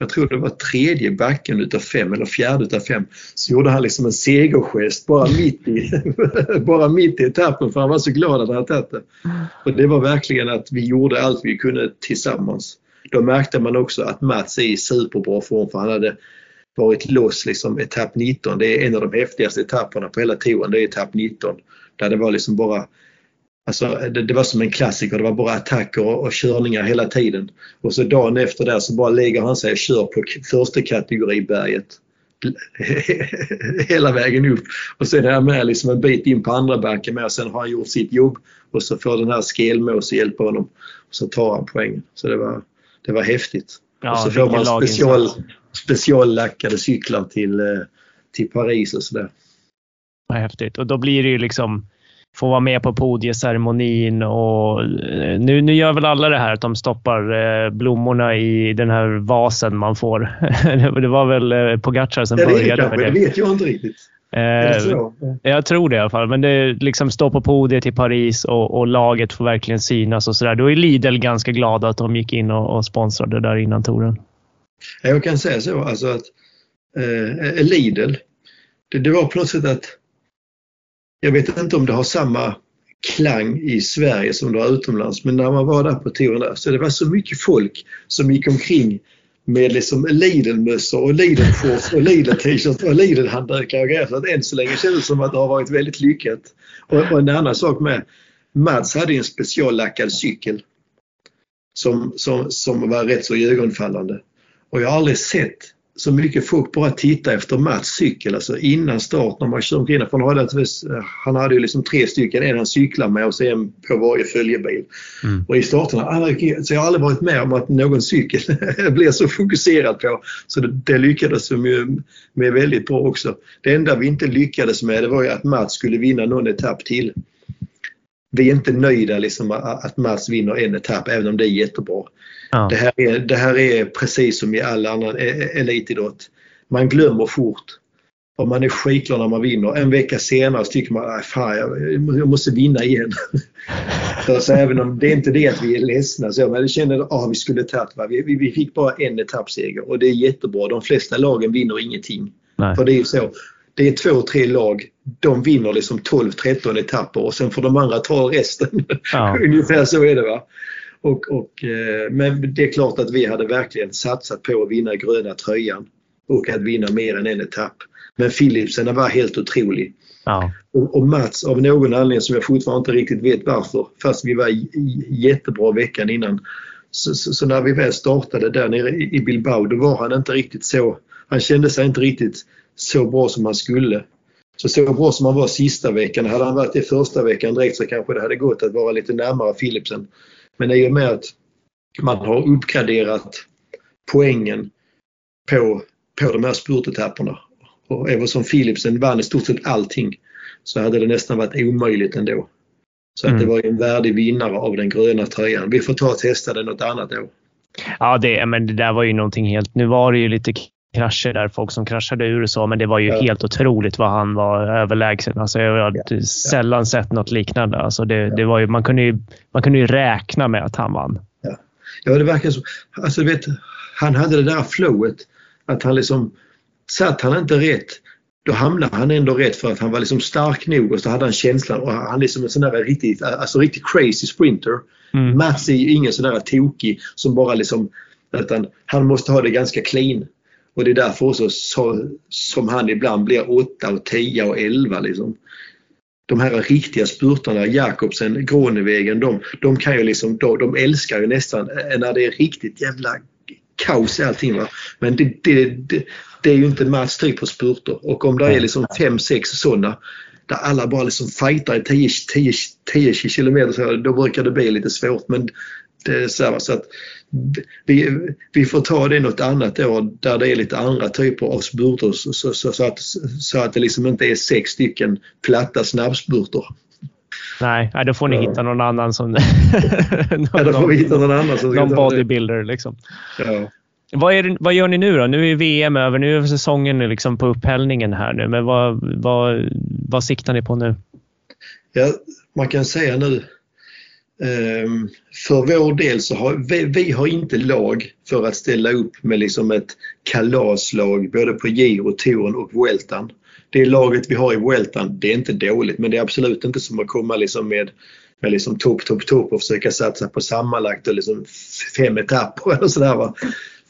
jag tror det var tredje backen utav fem eller fjärde utav fem, så gjorde han liksom en segergest bara mitt i, [laughs] bara mitt i etappen för han var så glad att han hade tagit det. Och det var verkligen att vi gjorde allt vi kunde tillsammans. Då märkte man också att Mats är i superbra form för han hade varit loss liksom etapp 19. Det är en av de häftigaste etapperna på hela touren, det är etapp 19. Där det var liksom bara Alltså, det, det, var som en klassiker, det var bara attacker och, och körningar hela tiden. Och så dagen efter där så bara lägger han sig och kör på första kategoriberget. [laughs] Hela vägen upp. Och sen är han med liksom en bit in på andra backen med och sen har han gjort sitt jobb. Och så får den här Skelmås hjälpa honom. Och så tar han poängen. Så det var, det var häftigt. Ja, och så får man special, speciallackade cyklar till, eh, till Paris och sådär. Vad häftigt. Och då blir det ju liksom få vara med på podieceremonin och eh, nu, nu gör väl alla det här att de stoppar eh, blommorna i den här vasen man får. [laughs] det var väl eh, Pogacar som började med det. Det vet jag inte riktigt. jag tror det i alla fall. Men det liksom står på podiet i Paris och, och laget får verkligen synas och sådär. Då är Lidl ganska glada att de gick in och, och sponsrade där innan touren. Jag kan säga så alltså att eh, Lidl, det, det var sätt att jag vet inte om det har samma klang i Sverige som det har utomlands, men när man var där på touren där så det var så mycket folk som gick omkring med liksom Lidl-mössor och Lidl-shorts och Lidl-t-shirts och Lidl-handdukar och grejer. Så att än så länge känns det som att det har varit väldigt lyckat. Och, och en annan sak med, Mats hade en speciallackad cykel som, som, som var rätt så ögonfallande. Och jag har aldrig sett så mycket folk bara titta efter Mats cykel, alltså innan start när man kör omkring. För han hade, han hade ju liksom tre stycken, en han cyklar med och så en på varje följebil. Mm. Och i starterna, så jag har aldrig varit med om att någon cykel [laughs] blir så fokuserad på. Så det, det lyckades de ju med väldigt bra också. Det enda vi inte lyckades med det var ju att Mats skulle vinna någon etapp till. Vi är inte nöjda liksom att Mats vinner en etapp även om det är jättebra. Ja. Det, här är, det här är precis som i all annan e- e- elitidrott. Man glömmer fort. Och man är skitglad när man vinner. En vecka senare så tycker man att fan, jag, måste vinna igen. [laughs] så även om det är inte det att vi är ledsna så men jag känner att ah, vi skulle tagit vi, vi, vi fick bara en etappseger och det är jättebra. De flesta lagen vinner ingenting. Nej. För det är så. Det är två, tre lag. De vinner liksom 12-13 etapper och sen får de andra ta resten. Ja. [laughs] Ungefär så är det. va. Och, och, eh, men det är klart att vi hade verkligen satsat på att vinna gröna tröjan och att vinna mer än en etapp. Men Philipsen var helt otrolig. Ja. Och, och Mats av någon anledning som jag fortfarande inte riktigt vet varför, fast vi var jättebra veckan innan. Så, så, så, när vi väl startade där nere i Bilbao då var han inte riktigt så, han kände sig inte riktigt så bra som han skulle. Så så bra som han var sista veckan, hade han varit det första veckan direkt så kanske det hade gått att vara lite närmare Philipsen. Men i och med att man har uppgraderat poängen på, på de här spurtetapperna och eftersom Philipsen vann i stort sett allting så hade det nästan varit omöjligt ändå. Så att mm. det var en värdig vinnare av den gröna tröjan. Vi får ta och testa det något annat år. Ja, det, men det där var ju någonting helt... Nu var det ju lite krascher där, folk som kraschade ur och så, men det var ju ja. helt otroligt vad han var överlägsen. Alltså, jag har ja. sällan sett något liknande. Alltså, det, det var ju, man, kunde ju, man kunde ju räkna med att han vann. Ja, ja det verkar så. Alltså, vet, han hade det där flowet, att han liksom, satt han inte rätt då hamnade han ändå rätt för att han var liksom stark nog och så hade han känslan och han är som en sån där riktigt, alltså riktigt crazy sprinter. Mm. Mats är ju ingen sån där tokig som bara liksom, utan han måste ha det ganska clean. Och det är därför också så, som han ibland blir 8 och 10 och 11 liksom. De här riktiga spurtarna, Jakobsen, Grånevägen, de, de kan ju liksom, de, de älskar ju nästan när det är riktigt jävla kaos i allting. Va? Men det, det, det, det är ju inte typ på spurter och om det är liksom 5-6 sådana där alla bara liksom fightar i 10, 10, 10 kilometer då brukar det bli lite svårt. Men det är här, så att vi, vi får ta det något annat år där det är lite andra typer av spurter så, så, så, så, att, så att det liksom inte är sex stycken platta snabbspurter. Nej, då får ni ja. hitta någon annan som... någon, [laughs] ja, då får vi hitta någon annan som... Någon bodybuilder liksom. Ja. Vad, är vad gör ni nu då? Nu är VM över. Nu är säsongen liksom på upphällningen här nu. Men vad, vad, vad siktar ni på nu? Ja, man kan säga nu ehm, för vår del så har vi, vi, har inte lag för att ställa upp med liksom ett kalaslag både på Giro, Touren och Vueltan. Det laget vi har i Vueltan, det är inte dåligt men det är absolut inte som att komma liksom med med liksom topp, topp, topp och försöka satsa på sammanlagt och liksom fem etapper [laughs] eller sådär.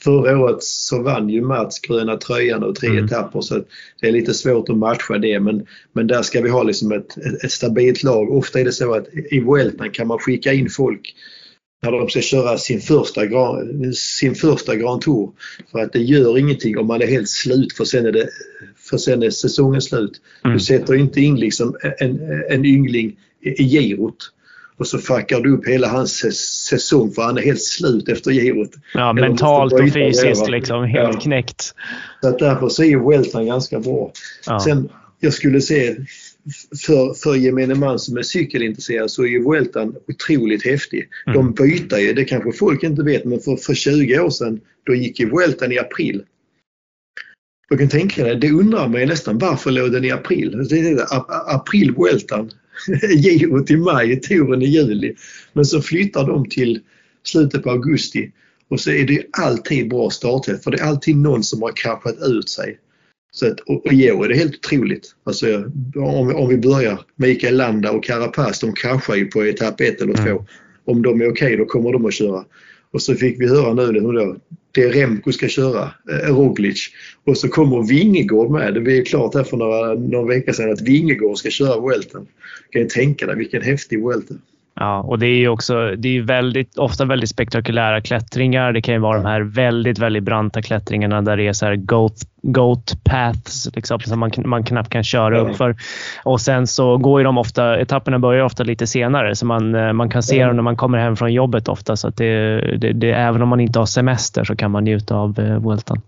Förra året så vann ju Mats gröna tröjan och tre mm. etapper så det är lite svårt att matcha det men, men där ska vi ha liksom ett, ett, ett stabilt lag. Ofta är det så att i Vueltan kan man skicka in folk när de ska köra sin första, sin första Grand Tour. För att det gör ingenting om man är helt slut för sen är, det, för sen är säsongen slut. Mm. Du sätter inte in liksom en, en yngling i girot och så fuckar du upp hela hans säsong för han är helt slut efter girot. Ja, mentalt och fysiskt liksom. Helt ja. knäckt. Så att därför så är Weltan ganska bra. Ja. Sen, jag skulle se för, för gemene man som är cykelintresserad så är ju Vueltan otroligt häftig. Mm. De byter ju, det kanske folk inte vet, men för, för 20 år sedan då gick ju Vueltan i april. Jag kan tänka dig, det undrar man nästan varför låg den i april? April Vueltan [laughs] girot i maj, touren i juli. Men så flyttar de till slutet på augusti och så är det alltid bra starttid för det är alltid någon som har kraschat ut sig. Så att, och, och år är det helt otroligt. Alltså, om, om vi börjar, Mikael Landa och Carapaz de kraschar ju på etapp 1 eller 2. Mm. Om de är okej okay, då kommer de att köra. Och så fick vi höra nu då, det Remco ska köra, eh, Roglic. Och så kommer Vingegård med. Det blev klart här för några, några veckor sedan att Vingegård ska köra Vuelten. Kan ju tänka dig vilken häftig Vuelta. Ja, och det är ju också det är väldigt, ofta väldigt spektakulära klättringar. Det kan ju vara de här väldigt, väldigt branta klättringarna där det är så här goat, goat paths liksom, som man, man knappt kan köra upp för. Och sen så går ju de ofta, etapperna börjar ofta lite senare så man, eh, man kan se dem när man kommer hem från jobbet ofta. Så att det, det, det, även om man inte har semester så kan man njuta av eh, Vueltan.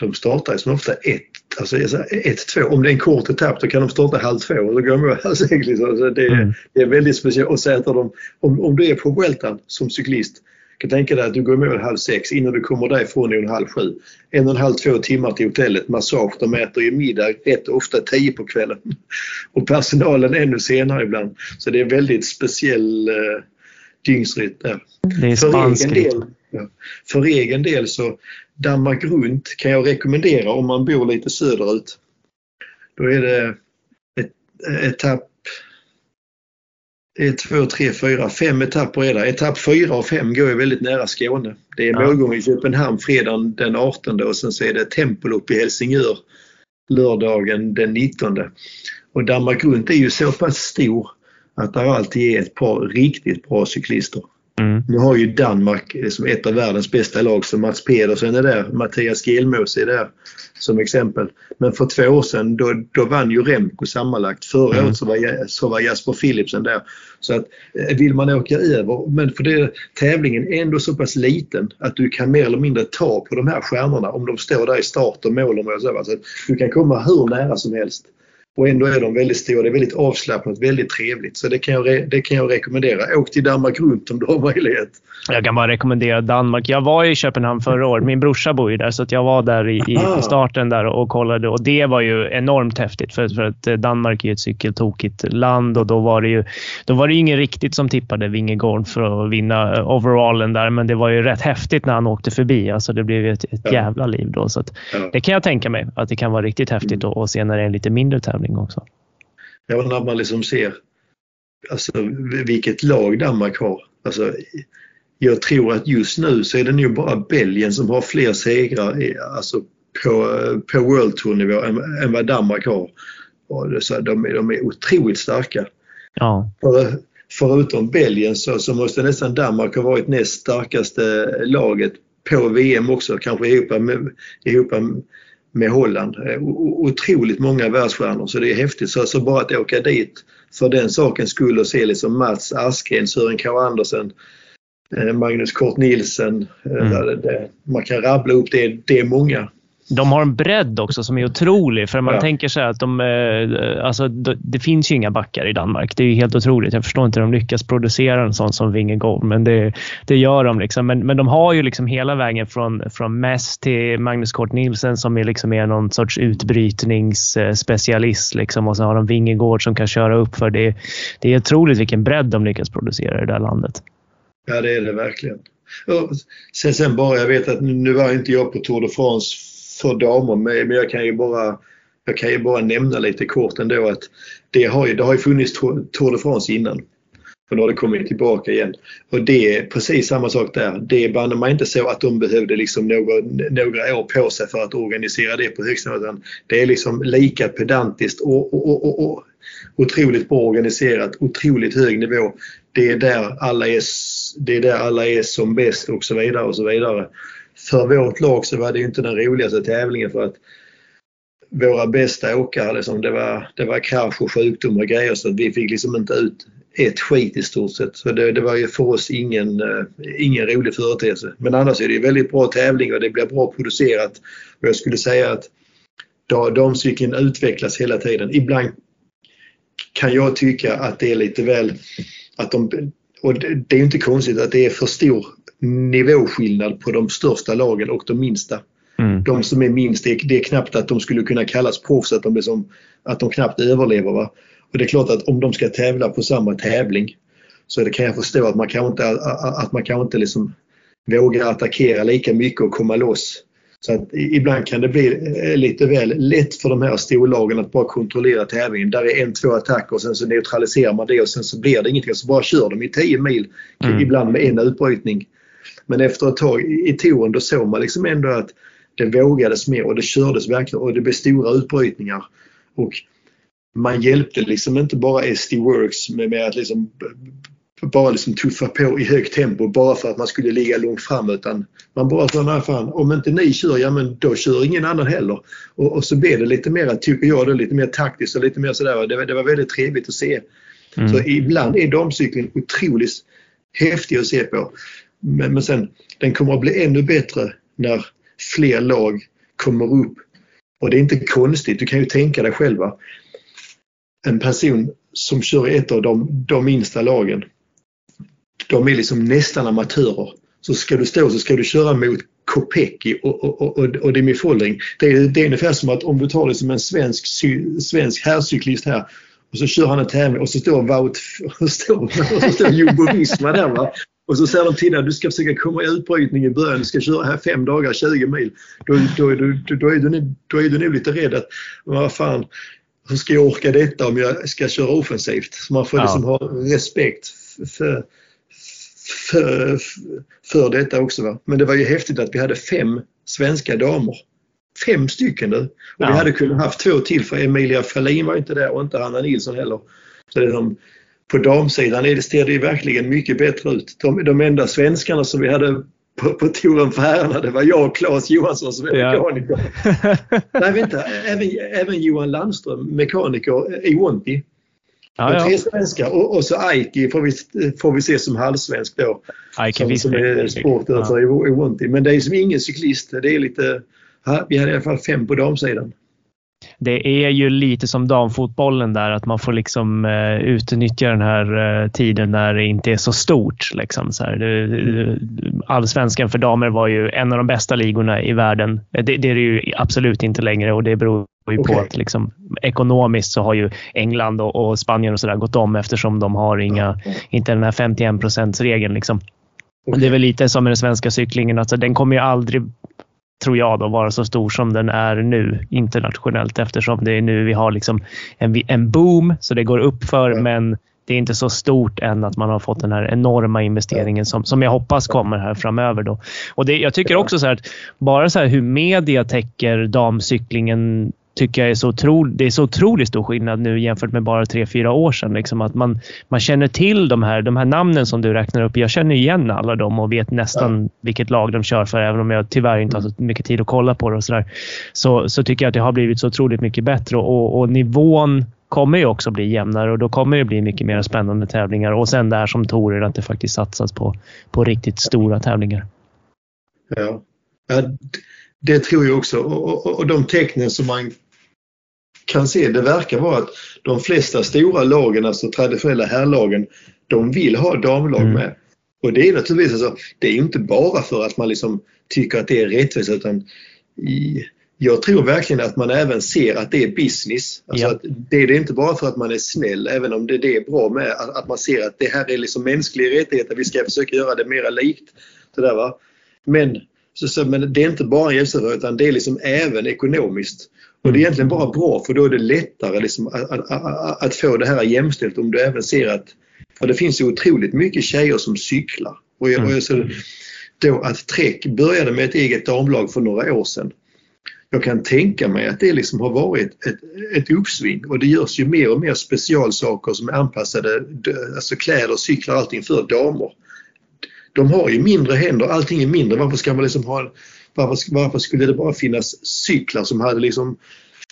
De startar som ofta ett Alltså ett, två. Om det är en kort etapp då kan de starta halv två och då går de halv sex. Liksom. Så det, mm. det, är väldigt speciellt. Och så äter de, om, om du är på Vueltan som cyklist kan tänka dig att du går mål halv sex innan du kommer därifrån är en halv sju. En och en halv, två timmar till hotellet, massage. De äter ju middag rätt ofta tio på kvällen. [laughs] Och personalen ännu senare ibland. Så det är väldigt speciell eh, dygnsrytm där. Det är spansk ja, för egen del så Danmark runt kan jag rekommendera om man bor lite söderut. Då är det ett, etapp 1, 2, 3, 4, 5 etapper är det. Etapp 4 och 5 går ju väldigt nära Skåne. Det är ja. målgång i Köpenhamn fredagen den 18 och sen så är det tempellopp i Helsingör lördagen den 19. Och Danmark runt är ju så pass stor att det alltid är ett par riktigt bra cyklister. Mm. Nu har ju Danmark som ett av världens bästa lag, så Mats Pedersen är där, Mattias Gelmos är där som exempel. Men för två år sedan då, då vann ju Remco sammanlagt. Förra mm. året så var, så var Jasper Philipsen där. Så att eh, vill man åka över, men för det, tävlingen är ändå så pass liten att du kan mer eller mindre ta på de här stjärnorna om de står där i start och mål och så. Alltså, du kan komma hur nära som helst. Och ändå är de väldigt stora. Det är väldigt avslappnat, väldigt trevligt. Så det kan jag, det kan jag rekommendera. Åk till Danmark runt om du har möjlighet. Jag kan bara rekommendera Danmark. Jag var i Köpenhamn förra året. Min brorsa bor ju där, så jag var där i, i starten där och kollade. Och Det var ju enormt häftigt, för, för att Danmark är ett cykeltokigt land och då var det ju då var det ingen riktigt som tippade Vingegård för att vinna overallen där, men det var ju rätt häftigt när han åkte förbi. Alltså det blev ett, ett jävla liv då. Så ja. Det kan jag tänka mig att det kan vara riktigt häftigt mm. att se när det är en lite mindre tävling också. Ja, när man liksom ser alltså, vilket lag Danmark har. Alltså, jag tror att just nu så är det nog bara Belgien som har fler segrar alltså på, på World Tour-nivå än, än, vad Danmark har. Så de, de är otroligt starka. Ja. För, förutom Belgien så, så måste nästan Danmark ha varit näst starkaste laget på VM också, kanske ihop med, ihop med Holland. Otroligt många världsstjärnor så det är häftigt. Så, så bara att åka dit för den sakens skull och se liksom Mats Askren, Sören K Andersen, Eh, Magnus Kort Nielsen. Eh, mm. man kan rabbla upp det. Det är många. De har en bredd också som är otrolig. För man ja. tänker sig att de, eh, alltså, det finns ju inga backar i Danmark. Det är helt otroligt. Jag förstår inte hur de lyckas producera en sån som Vingegaard, men det, det gör de. Liksom. Men, men de har ju liksom hela vägen från, från Mess till Magnus Kort Nielsen som är, liksom är någon sorts utbrytningsspecialist. Liksom. Och så har de Vingegaard som kan köra upp för det. Det är otroligt vilken bredd de lyckas producera i det här landet. Ja, det är det verkligen. sen, sen bara, jag vet att nu var inte jag på Tour de France för damer, men jag kan ju bara jag kan ju bara nämna lite kort ändå att det har ju, det har ju funnits Tour de France innan. Och nu har det kommit tillbaka igen. Och det är precis samma sak där. Det är banne mig inte så att de behövde liksom några, några år på sig för att organisera det på högsta nivå. Det är liksom lika pedantiskt och, och, och, och, otroligt bra organiserat, otroligt hög nivå. Det är där alla är det är där alla är som bäst och så vidare och så vidare. För vårt lag så var det ju inte den roligaste tävlingen för att våra bästa åkare, liksom, det, var, det var krasch och sjukdom och grejer så att vi fick liksom inte ut ett skit i stort sett. Så det, det var ju för oss ingen, uh, ingen rolig företeelse. Men annars är det väldigt bra tävling och det blir bra producerat. Och jag skulle säga att damcykeln utvecklas hela tiden. Ibland kan jag tycka att det är lite väl att de, och det är inte konstigt att det är för stor nivåskillnad på de största lagen och de minsta. Mm. De som är minst, det är, är, knappt att de skulle kunna kallas proffs, att de, liksom, att de knappt överlever. Va? Och det är klart att om de ska tävla på samma tävling så det kan jag förstå att man kanske inte, att man kanske inte liksom vågar attackera lika mycket och komma loss så att ibland kan det bli eh, lite väl lätt för de här storlagen att bara kontrollera tävlingen. Där är en, två attacker och sen så neutraliserar man det och sen så blir det ingenting. Så bara kör de i 10 mil, mm. ibland med en utbrytning. Men efter ett tag i touren då såg man liksom ändå att det vågades mer och det kördes verkligen och det blev stora utbrytningar. Och man hjälpte liksom inte bara SD Works med, med att liksom bara liksom tuffa på i högt tempo bara för att man skulle ligga långt fram utan man bara sa, nej fan, om inte ni kör, ja men då kör ingen annan heller. Och, och så blev det lite mer, tycker jag, det, lite mer taktiskt och lite mer sådär. Det, det var väldigt trevligt att se. Mm. Så ibland är damcykeln otroligt häftig att se på. Men, men sen, den kommer att bli ännu bättre när fler lag kommer upp. Och det är inte konstigt, du kan ju tänka dig själva. En person som kör i ett av de, de minsta lagen de är liksom nästan amatörer. Så ska du stå så ska du köra mot Kopecki och, och, och, och Demi Folding. Det är, det är ungefär som att om du tar det som en svensk, svensk herrcyklist här och så kör han en tävling och så står Wout [laughs] och står, och så står Jumbo Visma där va. Och så säger de till dig du ska försöka komma i utbrytning i början, du ska köra här fem dagar, 20 mil. Då, då, då, då, är, du, då är du nog lite rädd att, vad fan, hur ska jag orka detta om jag ska köra offensivt? Så man får ja. liksom ha respekt för, för, för detta också. Va? Men det var ju häftigt att vi hade fem svenska damer. Fem stycken nu. Och ja. vi hade kunnat haft två till för Emilia Fralin var inte där och inte Hanna Nilsson heller. Så det är de, på damsidan är det, ser det verkligen mycket bättre ut. De, de enda svenskarna som vi hade på, på touren för herrarna, det var jag och Claes Johansson som är ja. mekaniker. [laughs] Nej, vänta, även, även Johan Landström, mekaniker i Wonti. Ja, ja. Tre svenskar och, och så Aiki får vi, får vi se som halvsvensk då. Aiki som, som är sportöver ja. i Wonti. Men det är som ingen cyklist. Det är lite, vi hade i alla fall fem på damsidan. Det är ju lite som damfotbollen där, att man får liksom uh, utnyttja den här uh, tiden när det inte är så stort. Liksom, så. Det, allsvenskan för damer var ju en av de bästa ligorna i världen. Det, det är det ju absolut inte längre och det beror ju okay. på att liksom, ekonomiskt så har ju England och, och Spanien och så där gått om eftersom de har inga, inte den här 51% regeln liksom. Okay. Det är väl lite som med den svenska cyklingen, alltså den kommer ju aldrig tror jag då, vara så stor som den är nu internationellt eftersom det är nu vi har liksom en, en boom så det går upp för mm. men det är inte så stort än att man har fått den här enorma investeringen som, som jag hoppas kommer här framöver. Då. Och det, jag tycker också så att bara så hur media täcker damcyklingen tycker jag är så, otro, det är så otroligt stor skillnad nu jämfört med bara tre fyra år sedan. Liksom att man, man känner till de här, de här namnen som du räknar upp. Jag känner igen alla dem och vet nästan ja. vilket lag de kör för, även om jag tyvärr inte har så mycket tid att kolla på det. Och så, där. Så, så tycker jag att det har blivit så otroligt mycket bättre och, och nivån kommer ju också bli jämnare och då kommer det bli mycket mer spännande tävlingar. Och sen det här som Tor att det faktiskt satsas på, på riktigt stora tävlingar. Ja, ja det tror jag också. Och, och, och de tecknen som man kan se, det verkar vara att de flesta stora lagen, alltså traditionella herrlagen, de vill ha damlag mm. med. Och det är naturligtvis alltså, det är inte bara för att man liksom tycker att det är rättvist utan i, jag tror verkligen att man även ser att det är business. Alltså ja. att det är det inte bara för att man är snäll, även om det, det är bra med att, att, man ser att det här är liksom mänskliga rättigheter, vi ska försöka göra det mera likt. Sådär, va? Men, så, så, men det är inte bara jämställdhet utan det är liksom även ekonomiskt. Och det är egentligen bara bra för då är det lättare liksom att, att, att, få det här jämställt om du även ser att för det finns otroligt mycket tjejer som cyklar. Och jag, och jag så, då att Trek började med ett eget damlag för några år sedan. Jag kan tänka mig att det liksom har varit ett, ett uppsving och det görs ju mer och mer specialsaker som är anpassade, alltså kläder, cyklar, allting för damer. De har ju mindre händer, allting är mindre. Varför ska man liksom ha varför, varför skulle det bara finnas cyklar som hade liksom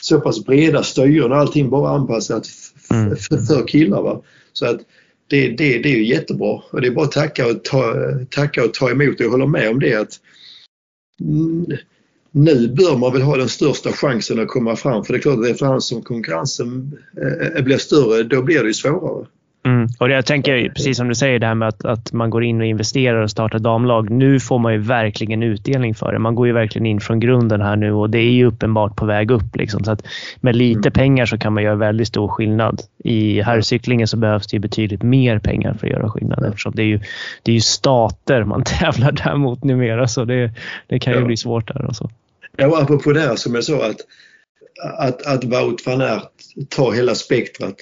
så pass breda styren och allting bara anpassat mm. för killar. Va? Så att det, det, det är ju jättebra och det är bara att tacka och ta, tacka och ta emot. Jag håller med om det att nu bör man väl ha den största chansen att komma fram för det är klart att efterhand som konkurrensen eh, blir större då blir det ju svårare. Mm. Och jag tänker precis som du säger det här med att, att man går in och investerar och startar damlag. Nu får man ju verkligen utdelning för det. Man går ju verkligen in från grunden här nu och det är ju uppenbart på väg upp. Liksom. Så att med lite mm. pengar så kan man göra väldigt stor skillnad. I herrcyklingen så behövs det betydligt mer pengar för att göra skillnad eftersom det är ju, det är ju stater man [laughs] tävlar där mot numera så det, det kan ju ja. bli svårt där. Och så. Ja, och apropå det här som jag sa att, att, att Wout van Aert tar hela spektrat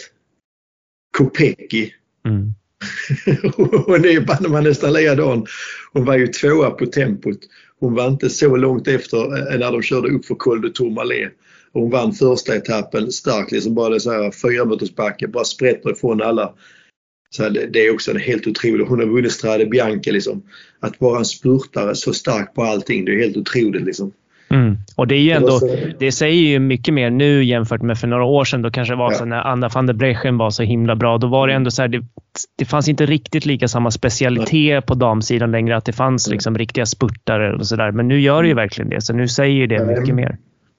Kopecky. Mm. [laughs] hon är banne man nästan likadan. Hon var ju tvåa på tempot. Hon var inte så långt efter eh, när de körde upp för Col de Tourmalet. Hon vann första etappen starkt, liksom bara så här fyra meters backe, bara sprätter ifrån alla. Så det är också en helt otroligt. Hon har vunnit Strade Bianca liksom. Att vara en spurtare så stark på allting, det är helt otroligt liksom. Mm. Och det, är ju ändå, det säger ju mycket mer nu jämfört med för några år sedan. Då kanske det var ja. så när Anna van der Brechen var så himla bra. Då var det ändå så här, det, det fanns inte riktigt lika samma specialitet på damsidan längre. Att det fanns liksom riktiga spurtare och sådär. Men nu gör det ju mm. verkligen det. Så nu säger det mycket mer.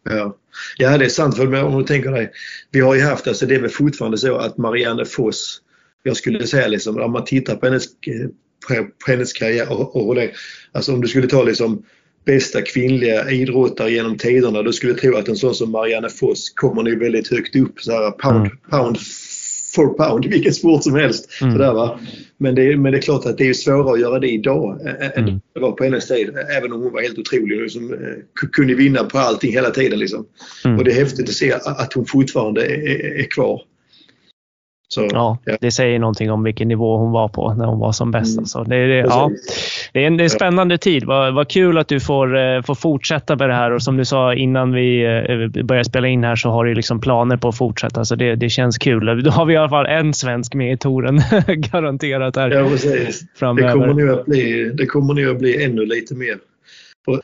Ja. ja, det är sant. För om du tänker dig. Vi har ju haft, alltså det är väl fortfarande så att Marianne Foss, jag skulle säga liksom, om man tittar på hennes, på hennes karriär och, och det, alltså om du skulle ta liksom bästa kvinnliga idrottare genom tiderna. Då skulle jag tro att en sån som Marianne Foss kommer nog väldigt högt upp. Så här, pound, mm. pound for pound [laughs] vilken sport som helst. Mm. Sådär, va? Men, det, men det är klart att det är svårare att göra det idag än mm. det var på hennes tid. Även om hon var helt otrolig. Liksom, kunde vinna på allting hela tiden. Liksom. Mm. Och det är häftigt att se att hon fortfarande är, är kvar. Så, ja, ja, det säger någonting om vilken nivå hon var på när hon var som bäst. Mm. Alltså. Det, det, ja, det, är en, det är en spännande tid. Vad, vad kul att du får, eh, får fortsätta med det här och som du sa innan vi eh, började spela in här så har du liksom planer på att fortsätta. Så det, det känns kul. Då har vi i alla fall en svensk med i touren [laughs] garanterat. Här ja, precis. Framöver. Det kommer, nu att bli, det kommer nu att bli ännu lite mer. Och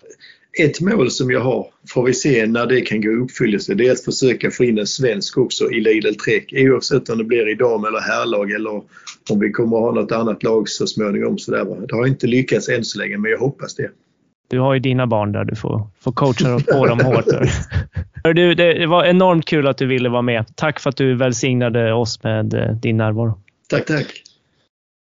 ett mål som jag har, får vi se när det kan gå i uppfyllelse, det är att försöka få in en svensk också i Lidl Trek. Oavsett om det blir i dam eller herrlag eller om vi kommer att ha något annat lag så småningom. Så där. Det har inte lyckats än så länge men jag hoppas det. Du har ju dina barn där. Du får, får coacha på dem hårt. [laughs] Du, det var enormt kul att du ville vara med. Tack för att du välsignade oss med eh, din närvaro. Tack, tack.